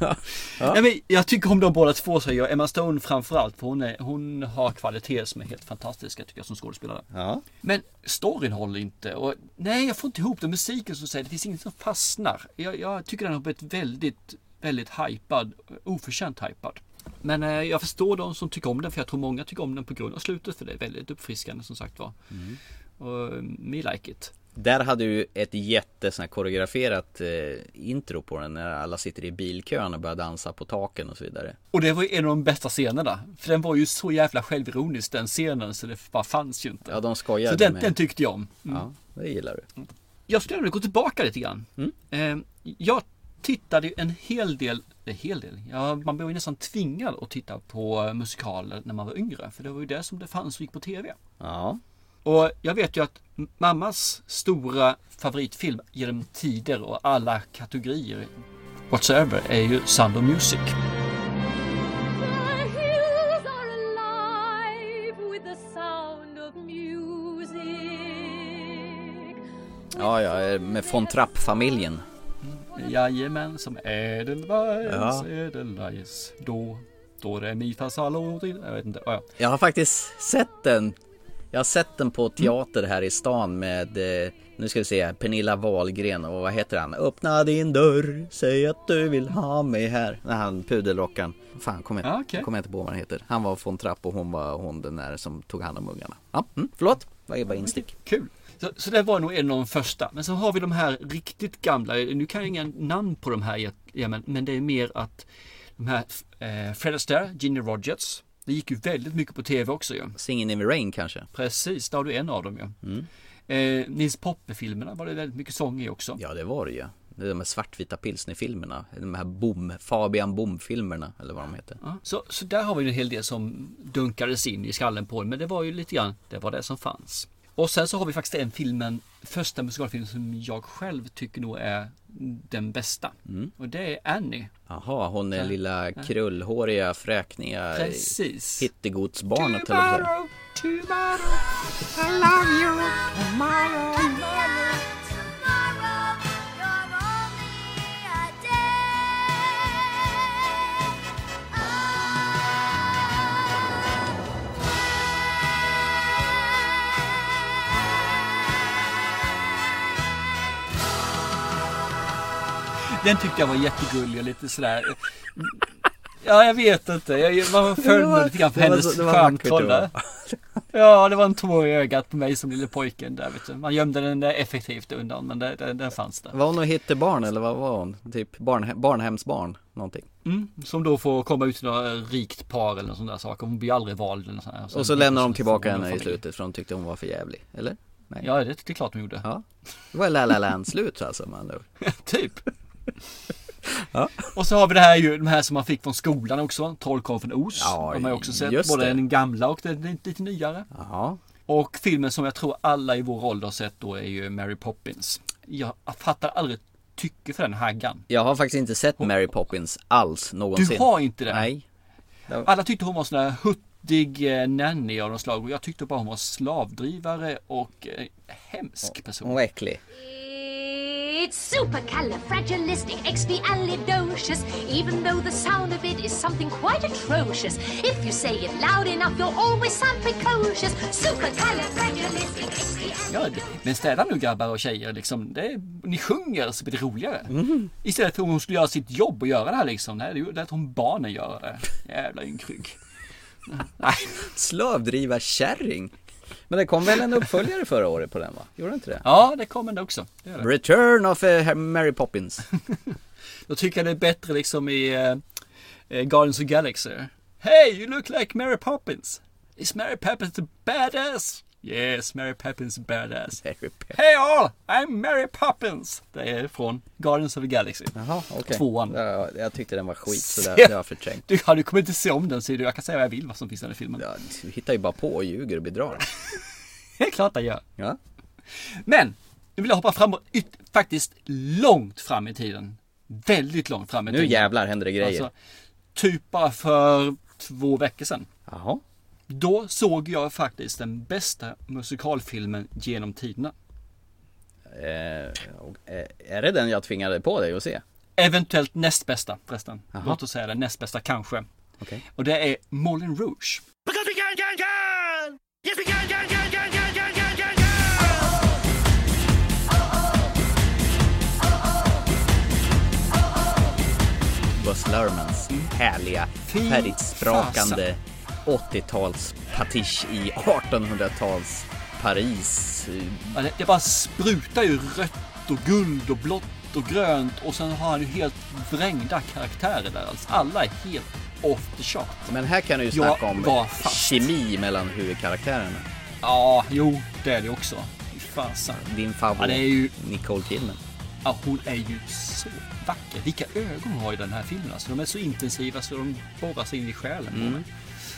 Nej, men jag tycker om de båda två säger jag. Emma Stone framförallt. För hon, är, hon har kvaliteter som är helt fantastiska tycker jag som skådespelare. Ja. Men storyn håller inte. Och, nej, jag får inte ihop det. Musiken som säger det finns inget som fastnar. Jag, jag tycker den har blivit väldigt, väldigt hypad. Oförtjänt hypad. Men eh, jag förstår de som tycker om den för jag tror många tycker om den på grund av slutet för det är väldigt uppfriskande som sagt var. Mm. Och eh, me like it. Där hade du ett jätte sån här koreograferat eh, intro på den när alla sitter i bilkön och börjar dansa på taken och så vidare. Och det var ju en av de bästa scenerna. För den var ju så jävla självironisk den scenen så det bara fanns ju inte. Ja, de skojade så den, med- den tyckte jag om. Mm. Ja, det gillar du. Jag skulle vilja gå tillbaka lite grann. Mm. Eh, jag tittade ju en hel del, en hel del, ja, man blev ju nästan tvingad att titta på eh, musikaler när man var yngre. För det var ju det som det fanns och gick på tv. Ja. Och jag vet ju att mammas stora favoritfilm genom tider och alla kategorier whatsoever är ju Sound of Music. Sound of. Ja, ja, med von Trapp-familjen. Jajamän, som Edelweiss, Ja. Edelweiss. Då, då är mi fa sol. Jag vet inte. Ja, ja. Jag har faktiskt sett den. Jag har sett den på teater här i stan med, eh, nu ska vi se, Pernilla Wahlgren och vad heter han? Öppna din dörr, säg att du vill ha mig här. När han pudelrockaren. Fan, kommer jag, Ja, okej. kommer jag inte på vad han heter. Han var von Trapp och hon var hon den där som tog hand om ungarna. Ja, mm, förlåt, det var bara instick. Kul. Så, så det var nog en av de första. Men så har vi de här riktigt gamla. Nu kan jag inga namn på de här. Ja, men, men det är mer att de här eh, Fred Astaire, Ginny Rogers. Det gick ju väldigt mycket på tv också ju. Singin' in the rain kanske? Precis, där har du en av dem ju. Mm. Eh, Nils Poppe-filmerna var det väldigt mycket sång i också. Ja, det var det ju. Det är de här svartvita pilsnerfilmerna. De här Bom, Fabian Bom-filmerna eller vad de heter. Ja, så, så där har vi en hel del som dunkades in i skallen på en, Men det var ju lite grann, det var det som fanns. Och sen så har vi faktiskt den filmen, första musikalfilmen som jag själv tycker nog är den bästa. Mm. Och det är Annie. Jaha, hon är Ja, lilla krullhåriga, fräkniga Precis. hittegodsbarnet säga. tomorrow, I love you tomorrow. Den tyckte jag var jättegullig och lite sådär. Ja, jag vet inte. Jag, man föll mig lite grann var hennes var var. där. Ja, det var en tår i ögat på mig som lille pojken där vet du. Man gömde den där effektivt undan, men det, det, den fanns där. Var hon något hittebarn eller vad var hon? Typ barn, barnhemsbarn? Någonting. Mm, som då får komma ut till något rikt par eller sådana där saker. Hon blir aldrig vald eller sånt här. Och så lämnar de tillbaka hon henne i slutet för de tyckte hon var för jävlig. Eller? Nej. Ja, det, det är klart de gjorde. Ja. Det var La La Land slut alltså ord. <laughs> typ. Ja. Och så har vi det här ju, de här som man fick från skolan också. Trollkarlen Oz. Ja, de har jag också sett. Både det. den gamla och den lite, nyare. Ja. Och filmen som jag tror alla i vår ålder har sett då är ju Mary Poppins. Jag fattar aldrig tycke för den haggan. Jag har faktiskt inte sett Mary Poppins alls någonsin. Du har inte det? Nej. Alla tyckte hon var sån där huttig eh, nanny av något slag och jag tyckte bara hon var slavdrivare och eh, hemsk person. Hon var äcklig. It's supercalifragilisticexpialidocious, even though the sound of it is something quite atrocious. If you say it loud enough, you'll always sound precocious. Supercalifragilisticexpialidocious. Ja, det- men städa nu grabbar och tjejer liksom. Det är, ni sjunger så blir det roligare. Istället för att hon skulle göra sitt jobb och göra det här liksom. Nej, det lät hon barnen göra det. Jävla ynkrygg. Nej. Slavdriva kärring. Men det kom väl en uppföljare förra året på den va? Gjorde det inte det? Ja, det kommer det också. Det det. Return of eh, Mary Poppins. <laughs> Då tycker jag det är bättre liksom i uh, Guardians of Galaxy. Hey, you look like Mary Poppins. Is Mary Poppins the badass? Yes, Mary Poppins badass. Hey all, I'm Mary Poppins. Det är från Guardians of the Galaxy. Jaha, okej. Tvåan. Ja, jag tyckte den var skit så <laughs> det, det har jag förträngt. Du, ja, du kommer inte se om den du. Jag kan säga vad jag vill vad som finns i den filmen. Ja, du hittar ju bara på och ljuger och bedrar. <laughs> Det är klart jag gör. Ja. Men, nu vill jag hoppa framåt, faktiskt långt fram i tiden. Väldigt långt fram i Nu tiden. jävlar händer det grejer. Alltså, typ bara för två veckor sedan. Jaha. Då såg jag faktiskt den bästa musikalfilmen genom tiderna. Eh, eh, är det den jag tvingade på dig att se? Eventuellt näst bästa förresten. Aha. Låt oss säga det, näst bästa kanske. Okay. Och det är Moulin Rouge. Buzz Lermans härliga, färdigsprakande 80-tals patisch i 1800-tals Paris. Ja, det, det bara sprutar ju rött och guld och blått och grönt och sen har han ju helt vrängda karaktärer där. Alltså, alla är helt off the chart. Men här kan du ju Jag snacka om var fast. kemi mellan huvudkaraktärerna. Ja, jo, det är det också. Fasen. Din favorit Ja, ju... Nicole Kidman. Ja, hon är ju så vacker. Vilka ögon hon har i den här filmen. Alltså, de är så intensiva så de borrar sig in i själen Mm.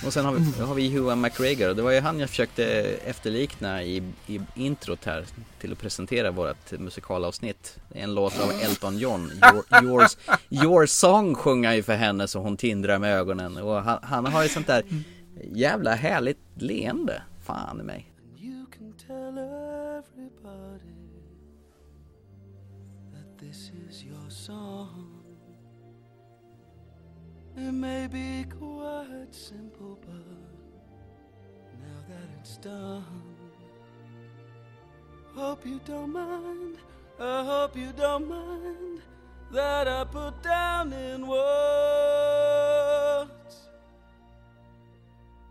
Och sen har vi, har vi Ewan McGregor. Det var ju han jag försökte efterlikna i, i introt här till att presentera vårt musikalavsnitt. En låt av Elton John. Your, yours, your song sjunger han ju för henne så hon tindrar med ögonen. Och han, han har ju sånt där jävla härligt leende. Fan i mig. You can tell everybody that this is your song. It may be quite simple, done, hope you don't mind. I hope you don't mind that I put down in words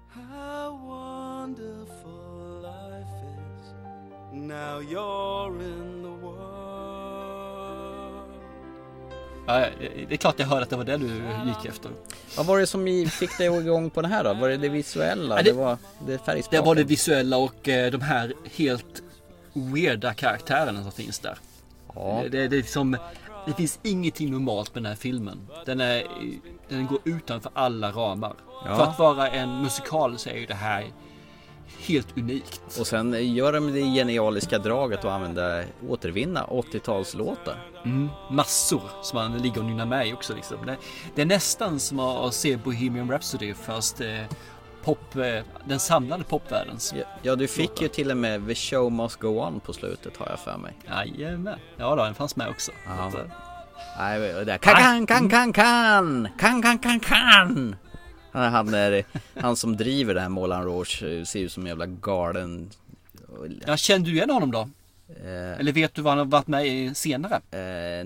how wonderful life is. Now you're in the world. Ja, det är klart jag hörde att det var det du gick efter. Vad var det som fick dig igång på den här då? Var det det visuella? Ja, det, det- var det Det var det visuella och eh, de här helt weirda karaktärerna som finns där. Ja. Det, det, det, liksom, det finns ingenting normalt med den här filmen. Den, är, den går utanför alla ramar. Ja. För att vara en musikal så är ju det här helt unikt. Och sen gör de det genialiska draget att använda, återvinna 80-talslåtar. Mm, massor som man ligger och nynnar med i också. Liksom. Det, det är nästan som att se Bohemian Rhapsody fast eh, pop, eh, den samlade popvärldens. Ja, ja, du fick ju till och med The Show Must Go On på slutet har jag för mig. Jajamän. Ja då, den fanns med också. Nej, det där kan kan kan kan kan kan kan kan Han, han, är, han som driver det här Moulin Rouge eh, ser ut som en jävla galen ja, kände du igen honom då? eh, Eller vet du vad han har varit med i senare? eh,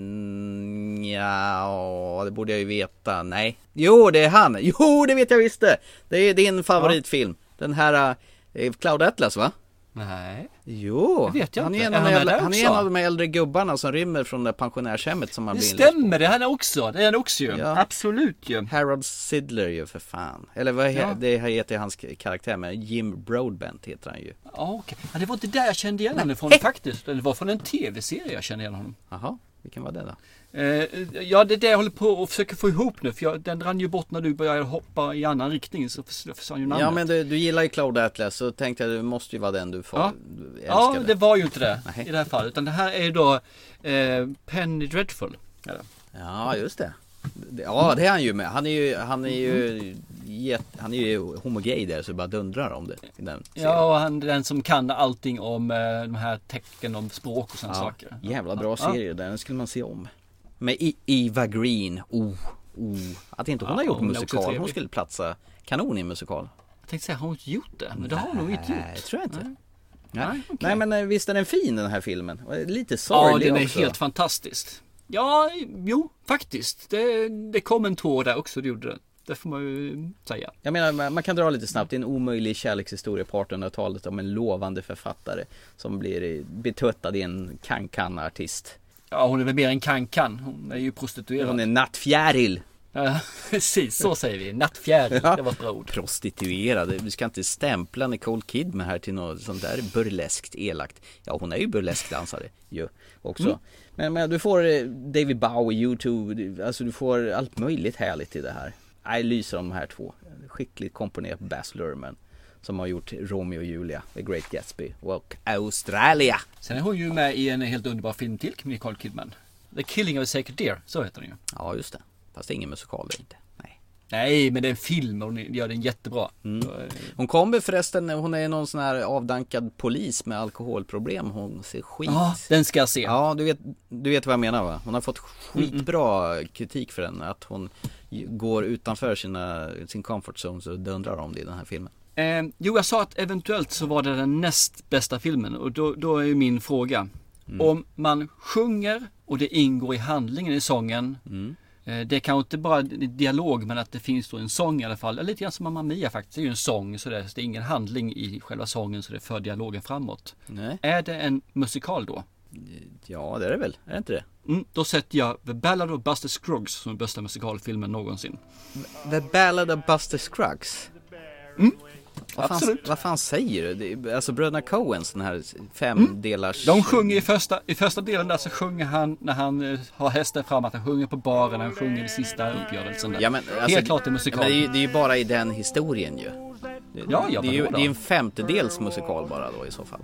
ja, det borde jag ju veta. Nej. Jo, det är han. Jo, det vet jag visst det. Det är din favoritfilm. Den här eh, Cloud Atlas va? Nej. Jo, Det vet jag han är, inte. en Är av de han äldre, han är en av de äldre gubbarna som rymmer från det pensionärshemmet som Det blir på. stämmer, det är han också. Det är han också ju. Ja. Absolut ju. Harold Sidler ju för fan. Eller vad Ja. det heter hans karaktär men Jim Broadbent heter han ju. Ja, okej. Ja, det var inte där jag kände igen honom ifrån faktiskt. Det var från en tv-serie jag kände igen honom. Jaha, vilken var det då? Eh, ja, det är det jag håller på och försöker få ihop nu. För jag, den rann ju bort när du började hoppa i annan riktning. Så förs- försvann ju namnet. Ja men du, du gillar ju Cloud Atlas så tänkte jag det måste ju vara den du får Ja. du Ja, det var ju inte det <laughs> Nej. i det här fallet. Utan det här är ju då eh, Penny Dreadful. det. Ja just det. Ja det är han ju med. Han är ju, han är ju, jätt, han är ju homogay där så det bara dundrar om det. Ja, och han är den som kan allting om eh, de här tecken om språk och sådana saker. Jävla bra Ja. serie där, den skulle man se om. Med Eva Green, oh, oh. Att inte hon Ja, har gjort hon musikal, hon skulle platsa kanon i en musikal. Jag tänkte säga, har hon inte gjort det? Men det har hon nog inte Nej, gjort. tror jag inte. Nej. Nej, Nej, okej. Nej men eh, visst är den fin den här filmen? Lite Ja, sorglig den är också. helt fantastisk. Ja, jo, faktiskt. Det, det kom en tår där också, det gjorde det. Det får man ju säga. Jag menar, man- man kan dra lite snabbt. Det är en omöjlig kärlekshistoria på 1800-talet om en lovande författare som blir eh, betuttad i en kan-kan-artist. Ja, hon är väl mer en kan-kan. Hon är ju prostituerad. Hon är nattfjäril. <laughs> Ja, precis, så säger vi. Nattfjäril, Ja. det var ett bra ord. Prostituerad. Du ska inte stämpla Nicole Kidman här till något sånt där burleskt elakt. Ja, hon är ju burleskdansare ju också. Mm. Men, men du får eh, David Bowie, YouTube, alltså du får allt möjligt härligt i det här. Jag lyser om de här två. Skickligt komponerat Baz Luhrmann. Som har gjort Romeo och Julia, The Great Gatsby och Australia. Sen är hon ju med i en helt underbar film till, Nicole Kidman. The Killing of a Sacred Deer, så heter den ju. Ja, just det. Fast det är ingen musikal det är inte. Nej. Nej, men det är en film och hon gör den jättebra. Mm. Eh, Hon kommer förresten, hon är någon sån här avdankad polis med alkoholproblem. Hon ser skit. Ja, den ska jag se. Ja, du vet, du vet vad jag menar va? Hon har fått skitbra kritik för den. Att hon går utanför sina, sin comfort zone så dundrar om det i den här filmen. Eh, jo, jag sa att eventuellt så var det den näst bästa filmen och då, då är ju min fråga. Mm. Om man sjunger och det ingår i handlingen i sången, Eh, Det är kanske inte bara dialog men att det finns då en sång i alla fall. Lite grann som Mamma Mia faktiskt. Det är ju en sång så det är, så det är ingen handling i själva sången så det för dialogen framåt. Nej. Är det en musikal då? Ja, det är det väl? Är det inte det? Mm, då sätter jag The Ballad of Buster Scruggs som den bästa musikalfilmen någonsin. The Ballad of Buster Scruggs. Vad fan, absolut. vad fan säger du? Det alltså bröderna Coens, den här femdelars... De sjunger i första, i första delen där så sjunger han när han eh, har hästen fram att han sjunger på baren, han sjunger i sista uppgörelsen där. Ja, men, alltså, Helt klart en musikal. Men det, är ju, det är ju bara i den historien ju. Det, Ja, det, är ju, det är en femtedels musikal bara då i så fall.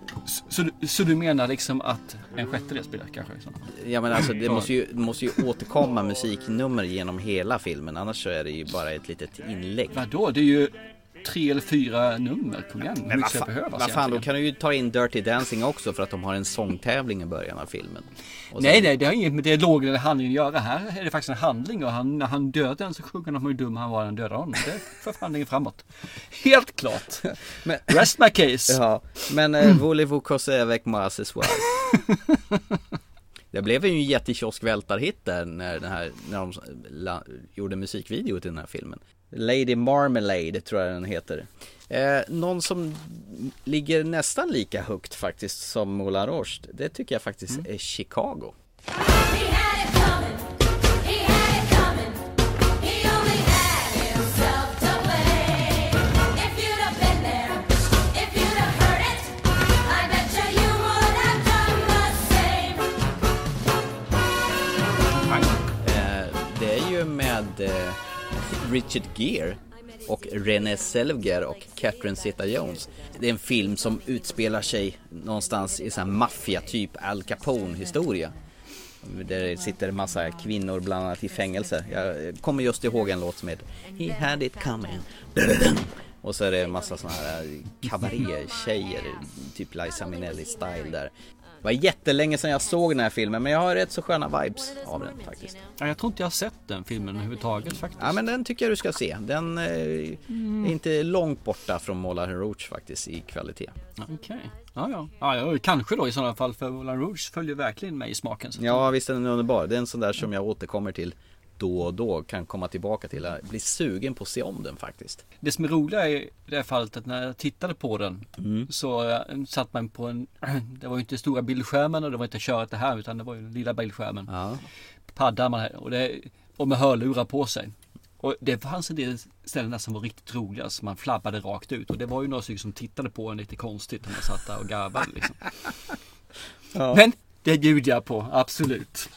Så, du- så du menar liksom att en sjättedel spelar kanske? Så. Ja men alltså det måste ju, det måste ju återkomma musiknummer genom hela filmen annars så är det ju bara ett litet inlägg. Vadå? Det är ju tre eller fyra nummer. Kom igen. Hur Men mycket vad ska behövas vad fan, då kan du ju ta in Dirty Dancing också för att de har en sångtävling i början av filmen. Och Nej, sen- nej, det har inget med dialogen eller handlingen att göra. Här är det faktiskt en handling och han, när han dödar den så sjunger de hur dum han var när han dödade honom. Det för handlingen framåt. Helt klart. Men- Rest my case. Ja, men eh, voulez-vous causer avec moi ce soir? Det blev ju en jättekioskvältarhit där när, den här, när de la, gjorde musikvideo till den här filmen. Lady Marmalade tror jag den heter. Eh, någon som ligger nästan lika högt faktiskt som Moulin Rouge, det tycker jag faktiskt är Chicago. Richard Gere och Renée Zellweger och Catherine Zeta-Jones. Det är en film som utspelar sig någonstans i sån här maffia typ Al Capone historia. Där det sitter en massa kvinnor bland annat i fängelse. Jag kommer just ihåg en låt som heter He had it coming. Och så är det en massa såna här kabaré-tjejer, typ Liza Minnelli-style där. Det var jättelänge sedan jag såg den här filmen men jag har rätt så sköna vibes av den faktiskt. Ja, jag tror inte jag har sett den filmen överhuvudtaget faktiskt. Ja men den tycker jag du ska se. Den eh, är inte långt borta från Moulin Rouge faktiskt i kvalitet. Okej. Ja, ja. ja, ja. Kanske då i sådana fall för Moulin Rouge följer verkligen mig i smaken. Ja visst är den underbar. Det är en sån där som jag återkommer till då och då. Kan komma tillbaka till. Jag blir sugen på att se om den faktiskt. Det som är roliga i det här fallet att när jag tittade på den så eh, satt man på en, <clears throat> det var ju inte stora bildskärmen och det var inte köret det här utan det var ju den lilla bildskärmen. Ja. Paddar man här och, det, och med hörlurar på sig. Och det fanns en del ställen som var riktigt roliga som man flabbade rakt ut och det var ju några stycken som tittade på en lite konstigt när man satt där och garvade liksom. <laughs> Ja. Men det bjuder jag på, absolut.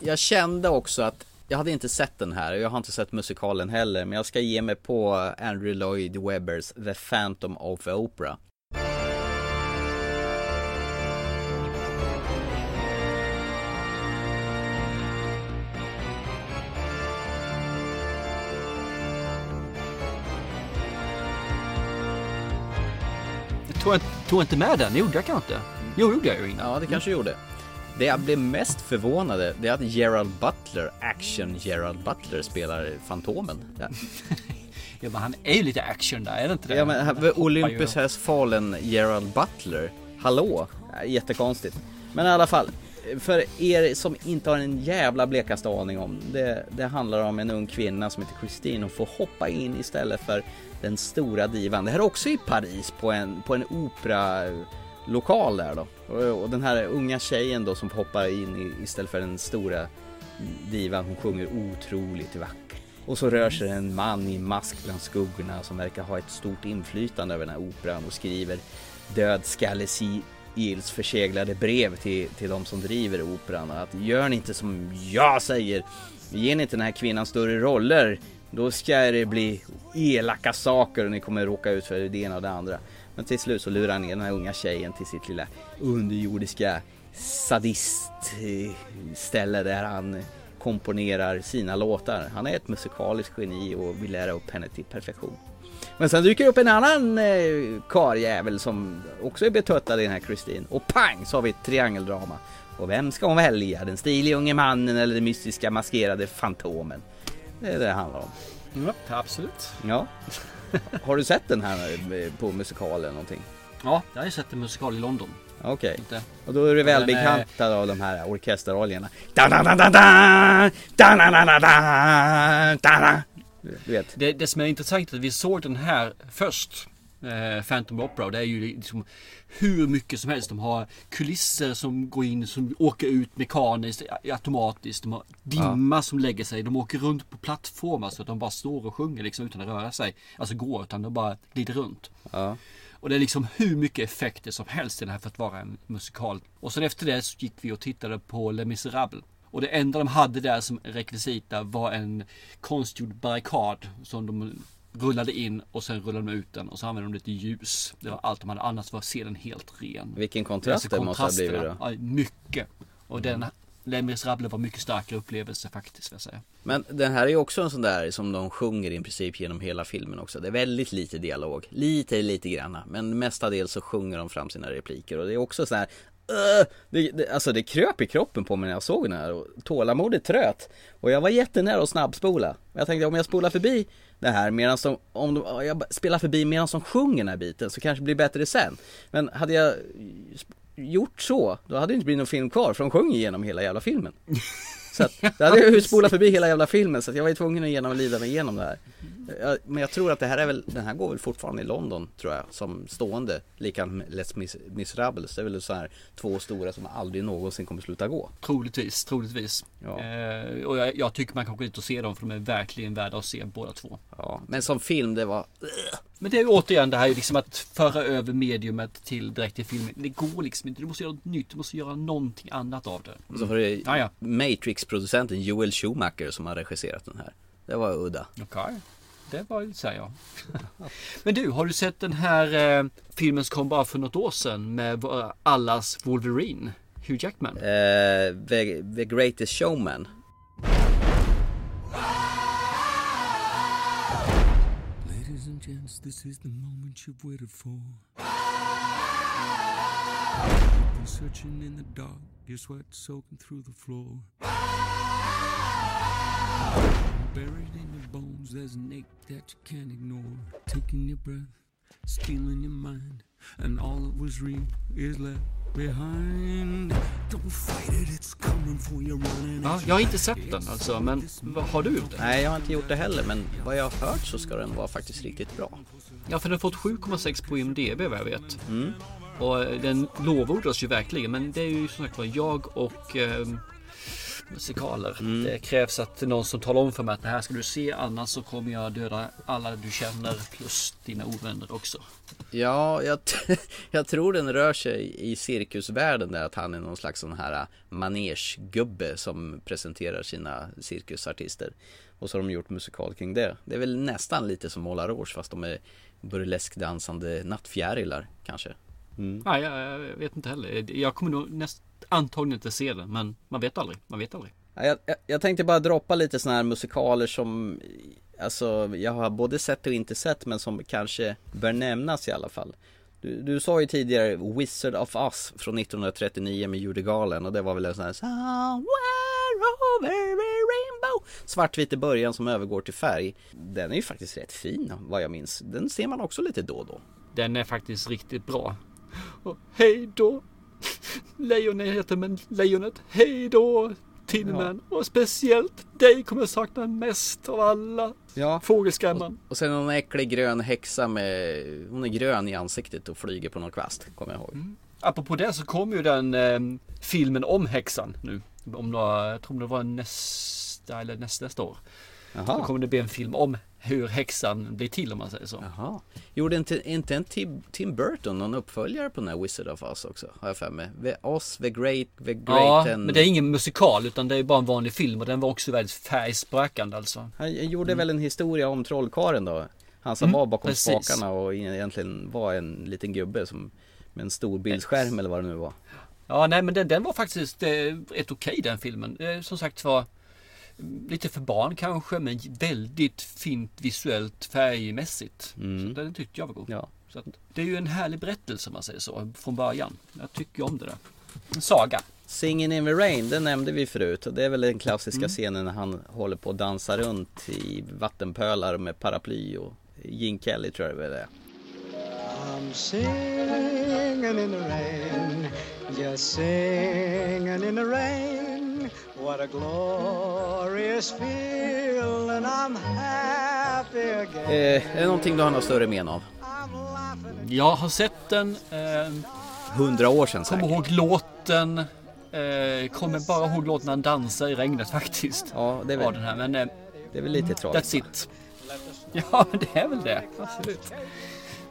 Jag kände också att jag hade inte sett den här och jag har inte sett musikalen heller. Men jag ska ge mig på Andrew Lloyd Webbers The Phantom of the Opera. Jag tog, jag inte med den, gjorde jag kanske inte? Jo, gjorde jag ju innan. Ja, det kanske gjorde. Det jag blev mest förvånade, det är att Gerald Butler, action Gerald Butler, spelar Fantomen. Ja, <laughs> Ja, men han är ju lite action där, är det inte det? ja men Han Olympus ju. has fallen Gerald Butler. Hallå? Jättekonstigt. Men i alla fall, för er som inte har en jävla blekaste aning om, det, det handlar om en ung kvinna som heter Christine och får hoppa in istället för den stora divan. Det här är också i Paris på en, på en lokal där då. Och, och den här unga tjejen då som hoppar in i, istället för den stora divan, hon sjunger otroligt vackert. Och så rör sig en man i mask bland skuggorna som verkar ha ett stort inflytande över den här operan och skriver dödskalle Gills förseglade brev till, till de som driver operan. Att gör ni inte som jag säger, ger ni inte den här kvinnan större roller, då ska det bli elaka saker och ni kommer råka ut för det ena och det andra. Men till slut så lurar han ner den här unga tjejen till sitt lilla underjordiska sadistställe där han komponerar sina låtar. Han är ett musikaliskt geni och vill lära upp henne till perfektion. Men sen dyker upp en annan eh, karljävel som också är betuttad i den här Christine. Och pang så har vi ett triangeldrama. Och vem ska hon välja? Den stiliga unge mannen eller den mystiska maskerade fantomen? Det är det det handlar om. Ja, absolut. Ja. Har du sett den här eh, på musikal eller någonting? Ja, jag har ju sett en musikal i London. Okej, okay. och då är du välbekantad av de här orkesteroljerna. Det, det som är intressant är att vi såg den här först, eh, Phantom Opera, det är ju liksom hur mycket som helst. De har kulisser som går in, som åker ut mekaniskt, automatiskt. De har dimma som lägger sig. De åker runt på plattformar så att de bara står och sjunger liksom utan att röra sig. Alltså gå utan de bara glider runt. Ja. Och det är liksom hur mycket effekter som helst i den här för att vara en musikal. Och sen efter det så gick vi och tittade på Les Misérables. Och det enda de hade där som rekvisita var en konstgjord barrikad som de rullade in och sen rullade de ut den och så använde de lite ljus. Det var allt de hade, annars var scenen helt ren. Vilken kontrast det måste ha blivit då. Ja, mycket. Och den Les Misérables var mycket starkare upplevelse faktiskt, vill jag säga. Men den här är ju också en sån där som de sjunger i princip genom hela filmen också. Det är väldigt lite dialog. Lite, lite granna. Men mestadels så sjunger de fram sina repliker. Och det är också så här det, det, alltså det kröp i kroppen på mig när jag såg den här och tålamodet tröt. Och jag var jättenära att snabbspola. Jag tänkte om jag spolar förbi det här medan de, om de, jag spelar förbi medan de sjunger den här biten så kanske det blir bättre sen. Men hade jag gjort så, då hade det inte blivit någon film kvar för de sjunger igenom hela jävla filmen. <laughs> Så att, då hade jag ju spolat förbi hela jävla filmen så att jag var ju tvungen att genom, lida mig igenom det här. Men jag tror att det här är väl, den här går väl fortfarande i London tror jag som stående. Likadant med Les Mis- Miserables. Det är väl så här två stora som aldrig någonsin kommer sluta gå. Troligtvis, troligtvis. Ja. Eh, och jag, jag tycker man kan gå dit och se dem för de är verkligen värda att se båda två. Ja, men som film det var Men det är ju återigen det här är liksom att föra över mediumet till direkt till filmen. Det går liksom inte. Du måste göra något nytt. Du måste göra någonting annat av det. Och så Ja, ja. Matrix-producenten Joel Schumacher som har regisserat den här. Det var udda. Okej. Det var ju säger jag. <laughs> Men du, har du sett den här eh, filmen som kom bara för något år sedan med allas Wolverine? Hugh Jackman. Eh, the, the Greatest Showman. Ladies and gents, this is the moment you've waited for. Been searching in the dark, your sweat soaking through the floor. Buried in bones, there's an ache that you can't ignore. Taking your breath, stealing your mind, and all that was real is left behind. Don't fight it, it's coming for you running. Ja, jag har inte sett den alltså, men vad har du gjort det? Nej, jag har inte gjort det heller, men vad jag har hört så ska den vara faktiskt riktigt bra. Ja, för den har fått 7,6 på IMDB vad jag vet. Mm. Och eh, den lovordas ju verkligen, men det är ju som sagt var jag och eh, musikaler. Mm. Det krävs att någon som talar om för mig att det här ska du se, annars så kommer jag döda alla du känner plus dina ovänner också. Ja, jag, <laughs> jag tror den rör sig i cirkusvärlden där att han är någon slags sån här manegegubbe som presenterar sina cirkusartister. Och så har de gjort musikal kring det. Det är väl nästan lite som Moulin Rouge fast de är burleskdansande nattfjärilar kanske. Mm. Nej, jag, jag vet inte heller. Jag kommer nog näst, antagligen inte se den, men man vet aldrig. Man vet aldrig. Ja, Jag, jag, jag tänkte bara droppa lite såna här musikaler som Alltså jag har både sett och inte sett men som kanske bör nämnas i alla fall Du, du sa ju tidigare Wizard of Oz från 1939 med Judy Garland och det var väl en sån här Somewhere over a rainbow Svartvit i början som övergår till färg Den är ju faktiskt rätt fin vad jag minns Den ser man också lite då och då Den är faktiskt riktigt bra. Och hej då! <laughs> Lejonet heter men lejonet. Hej då! Tinman. Och speciellt dig kommer jag sakna mest av alla. Ja. Fågelskrämman. Och sen någon äcklig grön häxa med Hon är grön i ansiktet och flyger på någon kvast Kommer jag ihåg Apropå det så kommer ju den eh, filmen om häxan nu. Om några, jag tror det var nästa eller nästa, nästa år. Jaha. Då kommer det bli en film om hur häxan blir till om man säger så. Jaha. Gjorde inte, inte en Tim, Tim Burton någon uppföljare på den här Wizard of Oz också? Har jag för mig. The Oz, The Great, The Great Ja, and... men det är ingen musikal utan det är bara en vanlig film och den var också väldigt färgsprakande alltså. Han gjorde väl en historia om trollkaren då? Han som Mm, var bakom precis. spakarna och egentligen var en liten gubbe som med en stor bildskärm eller vad det nu var. Ja, nej men den, den var faktiskt eh, rätt okej den filmen. Eh, som sagt var lite för barn kanske men väldigt fint visuellt färgmässigt. Så den tyckte jag var god. Mm. Ja. Så att, det är ju en härlig berättelse om man säger så från början. Jag tycker om det där. En saga. Singin' in the rain, det nämnde vi förut och det är väl den klassiska Mm. scenen när han håller på att dansa runt i vattenpölar med paraply och Gene Kelly tror jag det är. I'm singing in the rain, Just singing in the rain. What a glorious feeling. I'm happy again. Eh, är det någonting du har något större men av? Jag har sett den. Eh, Hundra år sedan Kommer säkert. ihåg låten. Eh, kommer bara ihåg låten när han dansar i regnet faktiskt. Ja, det är väl, den här. Men eh, det är väl lite tragiskt. that's it. Ja, <laughs> det är väl det. Absolut.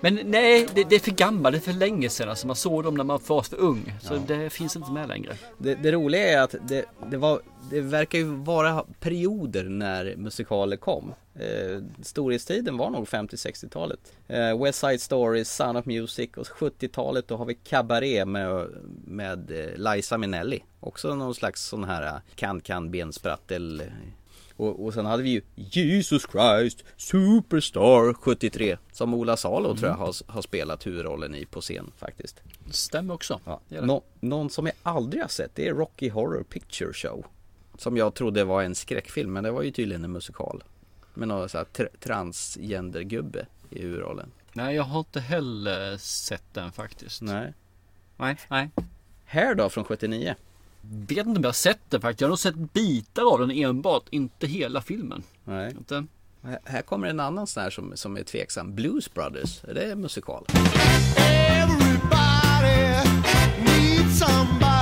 Men nej, det, det är för gammalt. Det är för länge sedan. Alltså man såg dem när man var för ung. Så Ja. det finns inte med längre. Det, det roliga är att det, det, var, det verkar ju vara perioder när musikaler kom. Eh, storhetstiden var nog 50-60-talet. Eh, West Side Story, Sound of Music och 70-talet då har vi Cabaret med, med eh, Liza Minnelli. Också någon slags sån här eh, kan-kan bensprattel. Och, och sen hade vi ju Jesus Christ Superstar 73 som Ola Salo tror jag har, har spelat huvudrollen i på scen faktiskt. Stämmer också. Ja. Nå, någon som jag aldrig har sett det är Rocky Horror Picture Show. Som jag trodde var en skräckfilm men det var ju tydligen en musikal. Med någon sån här tr- transgendergubbe i huvudrollen. Nej, jag har inte heller sett den faktiskt. Nej. Nej, nej. Här då från 79? Vet inte om jag har sett den faktiskt. Jag har nog sett bitar av den enbart, inte hela filmen. Nej. Inte? Här- kommer en annan sån här som, som är tveksam. Blues Brothers, är det musikal? Everybody needs somebody.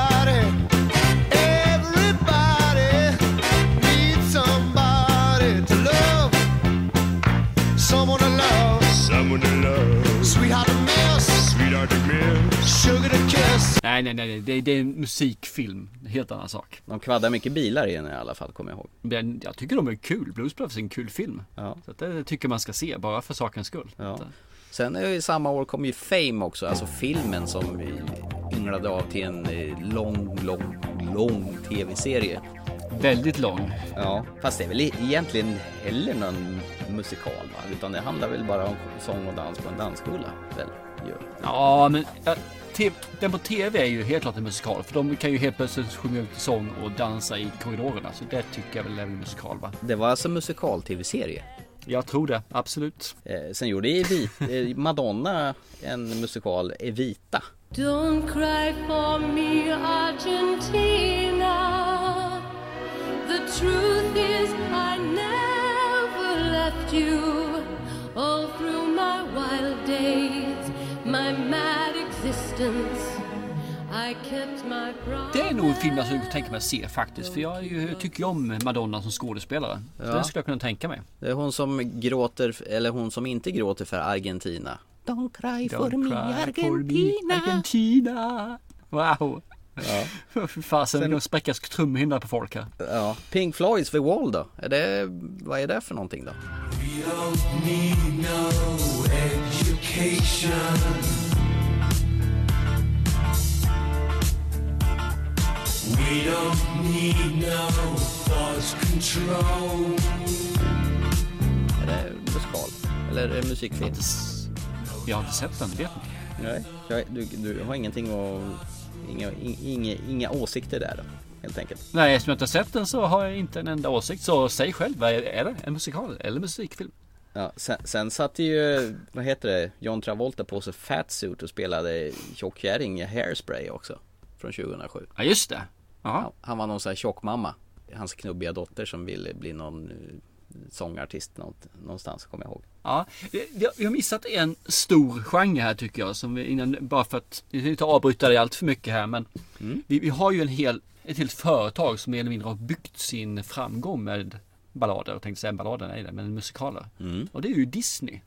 Someone to love. Someone to love. Sweetheart to miss. Sweetheart to miss. Sugar to. Nej, nej, nej. Det, det är en musikfilm. En helt annan sak. De kvaddar mycket bilar i den i alla fall, kommer jag ihåg. Men jag tycker de är kul. Blues Brothers är en kul film. Ja. Så det tycker man ska se, bara för sakens skull. Ja. Eh, Sen ju samma år kom ju Fame också, alltså filmen som ynglade av till en eh, lång, lång, lång tv-serie. Väldigt lång. Ja, fast det är väl e- egentligen heller någon musikal va? Utan det handlar väl bara om sång och dans på en dansskola väl? Ja, men den på TV är ju helt klart en musikal. För de kan ju helt plötsligt sjunga ut sång och dansa i korridorerna. Så det tycker jag väl är en musikal va? Det var alltså musikal-tv-serie. Jag tror det, absolut. Eh, sen gjorde Evi, eh, Madonna en musikal, Evita. Don't cry for me, Argentina. The truth is, I never left you. All through my wild days, Det är nog en film jag skulle tänka mig att se faktiskt. För jag ju, tycker ju om Madonna som skådespelare. Så Ja. Den skulle jag kunna tänka mig. Det är hon som gråter, eller hon som inte gråter för Argentina. Don't cry for Don't me cry for me, Argentina. Argentina. Wow. Ja. <laughs> Fy fasen, Sen- jag spräcka trumhinnor på folk här. Ja. Pink Floyds The Wall då? Är det, vad är det för någonting då? We don't need no education. We don't need no thought control. Är det musikal? Eller är det musikfilm? Jag har inte sett den, vet inte. Nej, du, du har ingenting och inga, inga, inga åsikter där då, helt enkelt. Nej, eftersom jag inte har sett den så har jag inte en enda åsikt. Så säg själv, vad är, det? En musikal eller musikfilm? Ja, sen, sen satte ju, vad heter det, John Travolta på sig Fatsuit och spelade tjockkärring i Hairspray också. Från 2007. Ja, just det. Han, han var någon sån här tjockmamma. Hans knubbiga dotter som ville bli någon eh, sångartist någonstans, kommer jag ihåg. Ja, vi- har- missat en stor genre här tycker jag. Som vi innan, bara för att, inte avbryta det allt för mycket här men vi, vi har ju en hel, ett helt företag som mer eller mindre har byggt sin framgång med ballader. Jag tänkte säga ballader, nej men musikaler. Och det är ju Disney.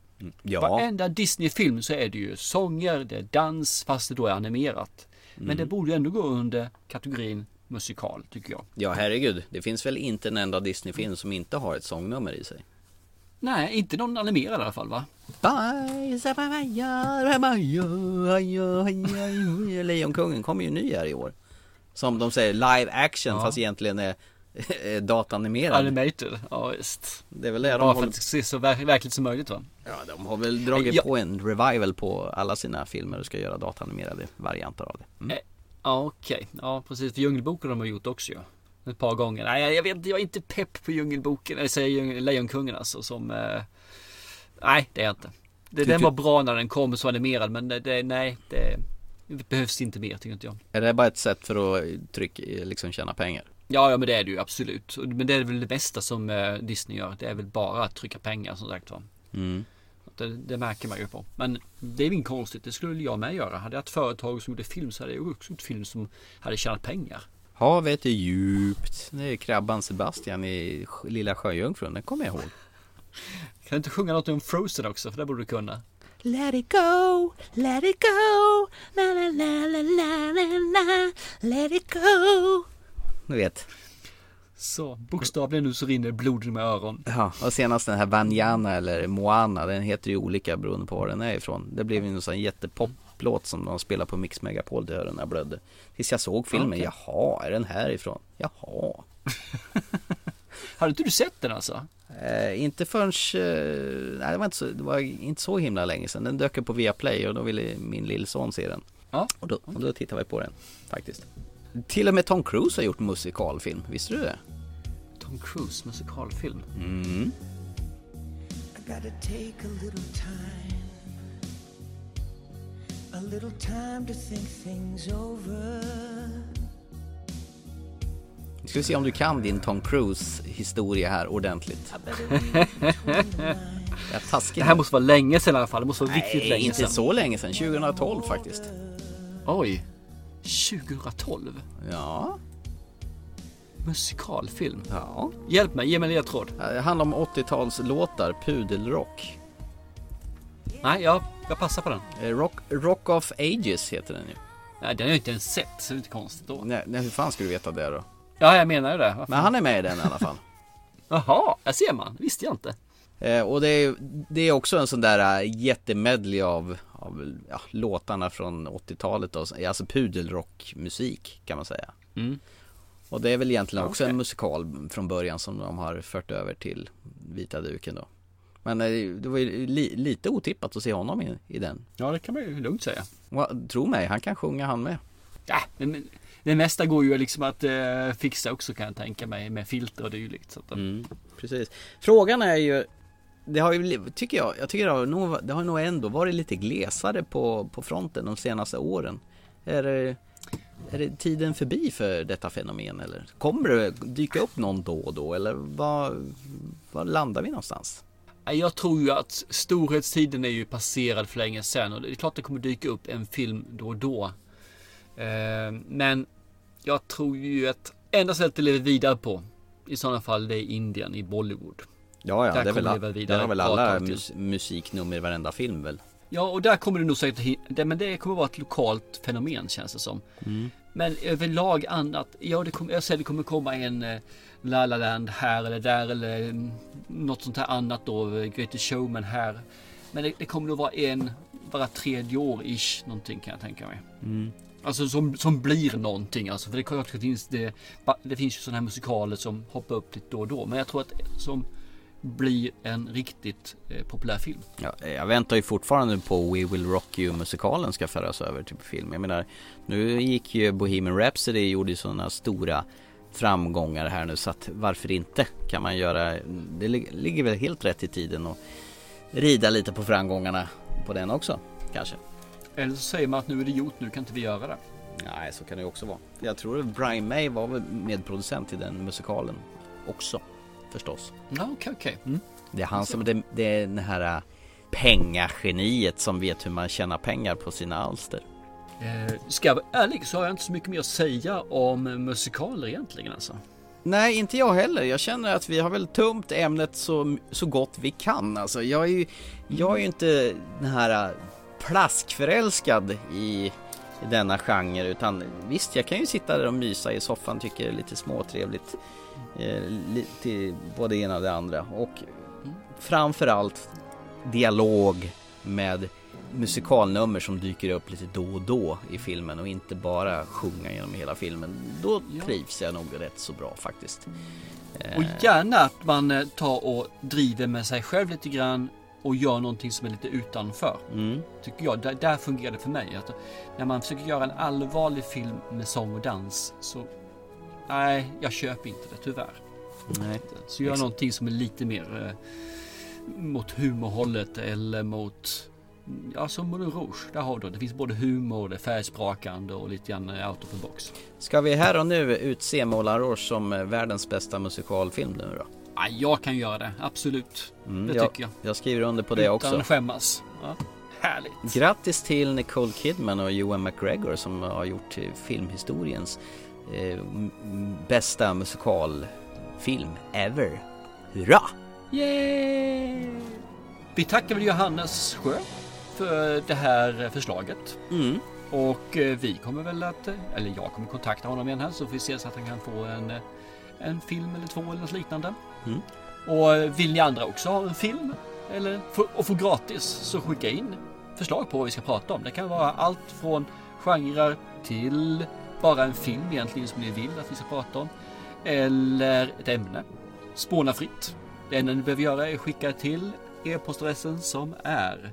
Ja. Varenda Disney-film så är det ju sånger, det är dans fast det då är animerat. Men Mm. det borde ju ändå gå under kategorin musikal tycker jag. Ja, herregud. Det finns väl inte en enda Disney-film som inte har ett sångnummer i sig. Nej, inte någon animerad i alla fall va? Lejonkungen kommer ju ny här i år. Som de säger live action Ja. fast egentligen är, datanimerad. Animated, ja visst. Det är väl det de Bara för håller... att se så ver- verkligt som möjligt va? Ja, de har väl dragit Ja. på en revival på alla sina filmer och ska göra datanimerade varianter av det. Mm. Ja okej, ja precis. För Djungelboken har de gjort också ju. Ett par gånger. Nej jag- vet jag är inte pepp på Djungelboken. Eller säger Lejonkungen alltså som... Eh, nej det är jag inte. Det, den var bra när den kom så animerad men det, nej det... Det behövs inte mer tycker inte jag. Är det bara ett sätt för att tryck, liksom tjäna pengar? Ja, ja men det är det ju absolut. Men det är väl det bästa som eh, Disney gör. Det är väl bara att trycka pengar som sagt var. Mm. Det, det märker man ju på. Men det är inget konstigt. Det skulle jag med göra. Hade jag ett företag som gjorde film så hade jag också gjort film som hade tjänat pengar. Havet är djupt. Det är krabban Sebastian i Lilla Sjöjungfrun. Den kommer jag ihåg. Kan du inte sjunga något om Frozen också? För det borde du kunna. Let it go, let it go, la la la la la la la, let it go. Ni vet. Så bokstavligen nu så rinner blod i mina öron. Ja, och senast den här Vanjana eller Moana, den heter ju olika beroende på var den är ifrån. Det blev ju en sån jättepoplåt som de spelar på Mix Megapol, när jag blödde. Tills jag såg filmen, Okej. jaha, är den härifrån? Jaha. <laughs> Hade inte du sett den alltså? Eh, inte förrän, eh, nej det var inte, så, det var inte så himla länge sedan. Den dök upp på Viaplay och då ville min lillson se den. Ja. Och då, och då tittade vi på den faktiskt. Till och med Tom Cruise har gjort musikalfilm, visste du det? Tom Cruise musikalfilm. Mm. I gotta take a little time, a little time to think things over. Nu ska vi se om du kan din Tom Cruise historia här ordentligt. Det här måste vara länge sedan i alla fall. Det måste vara riktigt Nej, länge inte sedan. så länge sedan. 2012 faktiskt. Oj. 2012? Ja. Musikalfilm? Ja. Hjälp mig, ge mig en ledtråd. Det handlar om 80-talslåtar, pudelrock. Nej, jag, jag passar på den. Eh, Rock, Rock of Ages heter den ju. Nej, den har jag inte ens sett, så det är inte konstigt då. Nej, nej, hur fan ska du veta det då? Ja, jag menar ju det. Varför? Men han är med i den i alla fall. <laughs> Jaha, där ser man. visste jag inte. Eh, och det är, det är också en sån där äh, jättemedley av, av ja, låtarna från 80-talet och, alltså pudelrockmusik kan man säga. Mm. Och det är väl egentligen också en musikal från början som de har fört över till vita duken då. Men eh, det var ju li, lite otippat att se honom i, i den. Ja, det kan man ju lugnt säga. Och, tro mig, han kan sjunga han med. Ja, men det mesta går ju liksom att eh, fixa också kan jag tänka mig med filter och dylikt. Så att, Mm, precis. Frågan är ju det har ju, tycker jag, jag tycker det har, nog, det har nog ändå varit lite glesare på, på fronten de senaste åren. Är det, är det tiden förbi för detta fenomen eller? Kommer det dyka upp någon då och då eller var, var landar vi någonstans? Jag tror ju att storhetstiden är ju passerad för länge sedan och det är klart det kommer dyka upp en film då och då. Eh, men jag tror ju att enda sättet att leva vidare på i sådana fall det är Indien i Bollywood. Ja, ja, Där det väl, kommer vi all, vidare där har väl alla mus, musiknummer i varenda film väl? Ja, och där kommer det nog säkert det, Men det kommer vara ett lokalt fenomen känns det som. Mm. Men överlag annat. Ja, det kommer, jag säger det kommer komma en eh, La La Land här eller där eller mm, något sånt här annat då. eh, Greatest Showman här. Men det, det kommer nog vara en bara tredje år ish någonting kan jag tänka mig. Mm. Alltså som, som blir någonting alltså. För det, det, finns, det, det finns ju sådana här musikaler som hoppar upp lite då och då. Men jag tror att som blir en riktigt eh, populär film. Ja, jag väntar ju fortfarande på We Will Rock You musikalen ska föras över till film. Jag menar, nu gick ju Bohemian Rhapsody gjorde ju sådana stora framgångar här nu så att varför inte kan man göra, det lig- ligger väl helt rätt i tiden och rida lite på framgångarna på den också kanske. Eller så säger man att nu är det gjort, nu kan inte vi göra det. Nej, så kan det ju också vara. Jag tror att Brian May var medproducent i den musikalen också förstås. Ja, okej, okej. Mm. Det är han som, det, det är den här äh, pengageniet som vet hur man tjänar pengar på sina alster. Eh, ska jag vara ärlig så har jag inte så mycket mer att säga om musikaler egentligen alltså. Nej, inte jag heller. Jag känner att vi har väl tömt ämnet så, så gott vi kan. Alltså, jag är ju, jag är ju inte den här äh, plaskförälskad i, i denna genre utan visst, jag kan ju sitta där och mysa i soffan, tycker det är lite småtrevligt. Eh, lite både det ena och det andra och framförallt dialog med musikalnummer som dyker upp lite då och då i filmen och inte bara sjunga genom hela filmen. Då trivs jag nog rätt så bra faktiskt. Och Eh, gärna att man eh, tar och driver med sig själv lite grann och gör någonting som är lite utanför. Mm. Tycker jag. Där, där fungerar det för mig. Att när man försöker göra en allvarlig film med sång och dans så nej, jag köper inte det tyvärr. Nej. Så gör Exakt. någonting som är lite mer eh, mot humorhållet eller mot Ja, som Moulin Rouge. Där har du det. finns både humor, det är färgsprakande och lite grann out of the box. Ska vi här och nu utse Moulin Rouge som eh, världens bästa musikalfilm nu då? Ja, jag kan göra det, absolut. Mm, det jag, tycker jag. Jag skriver under på det Utan också. skämmas. Ja, härligt. Grattis till Nicole Kidman och Ewan McGregor som har gjort eh, filmhistoriens eh, bästa musikalfilm ever. Hurra! Yay! Vi tackar väl Johannes Sjö för det här förslaget. Mm. Och eh, vi kommer väl att, eh, eller jag kommer kontakta honom igen här så får vi se så att han kan få en, en film eller två eller något liknande. Mm. Och vill ni andra också ha en film eller få, och få gratis så skicka in förslag på vad vi ska prata om. Det kan vara allt från genrer till bara en film egentligen som ni vill att vi ska prata om. Eller ett ämne. Spåna fritt. Det enda ni behöver göra är att skicka till e-postadressen som är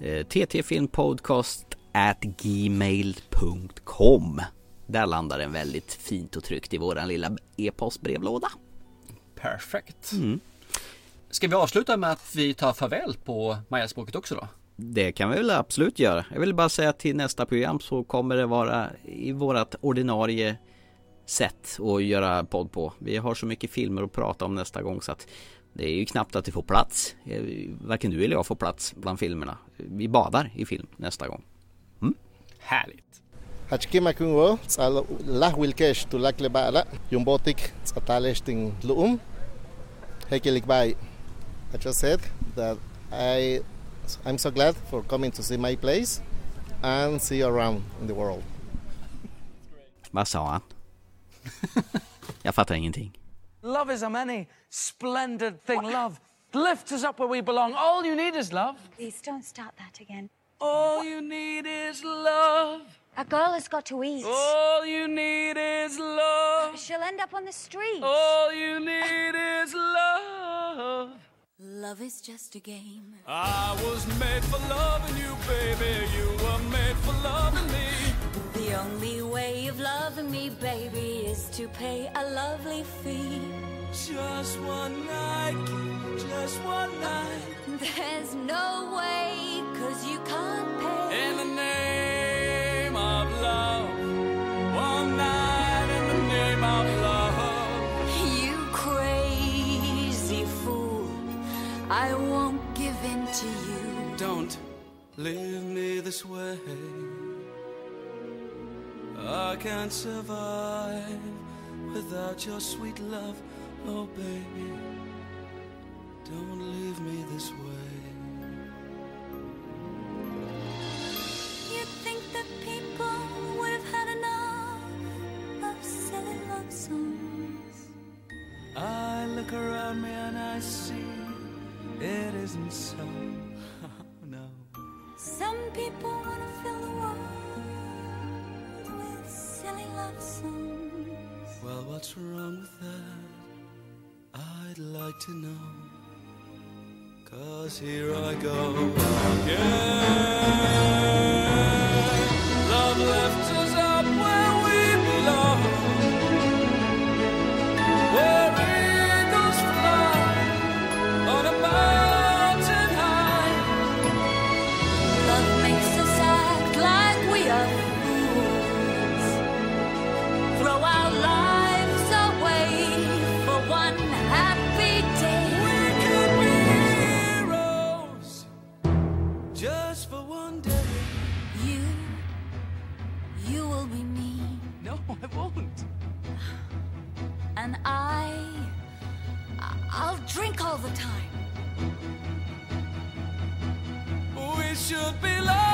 Eh, ttfilmpodcast at gmail.com Där landar den väldigt fint och tryggt i våran lilla e-postbrevlåda. perfekt. Mm. Ska vi avsluta med att vi tar farväl på mayaspråket också då? Det kan vi väl absolut göra. Jag vill bara säga att till nästa program så kommer det vara i vårat ordinarie sätt att göra podd på. Vi har så mycket filmer att prata om nästa gång så att det är ju knappt att det får plats. Eh, Varken du eller jag får plats bland filmerna. Vi badar i film nästa gång. Härligt. Hachkima kungo tsal lah wilkesh tu lak lebala yumbotik tsatalesh ting luum hekelik bai. I just said that I I'm so glad for coming to see my place and see you around in the world. Vad sa han? <laughs> Jag fattar ingenting. Love is a many splendid thing. Love lifts us up where we belong. All you need is love. Please don't start that again. All you need is love. A girl has got to eat. All you need is love. She'll end up on the street. All you need is love. Love is just a game. I was made for loving you, baby. You were made for loving me. The only way of loving me, baby, is to pay a lovely fee. Just one night, just one night. There's no way, cause you can't pay. In the name of love. I won't give in to you. Don't leave me this way. I can't survive without your sweet love. Oh, baby, don't leave me this way. You think that people would have had enough of silly love songs? I look around me and I see it isn't so. <laughs> no. Some people want to fill the world with silly love songs. Well, what's wrong with that? I'd like to know. Cause here I go again. Love left will be me, No, I won't. and I, I'll drink all the time. We should be lovers.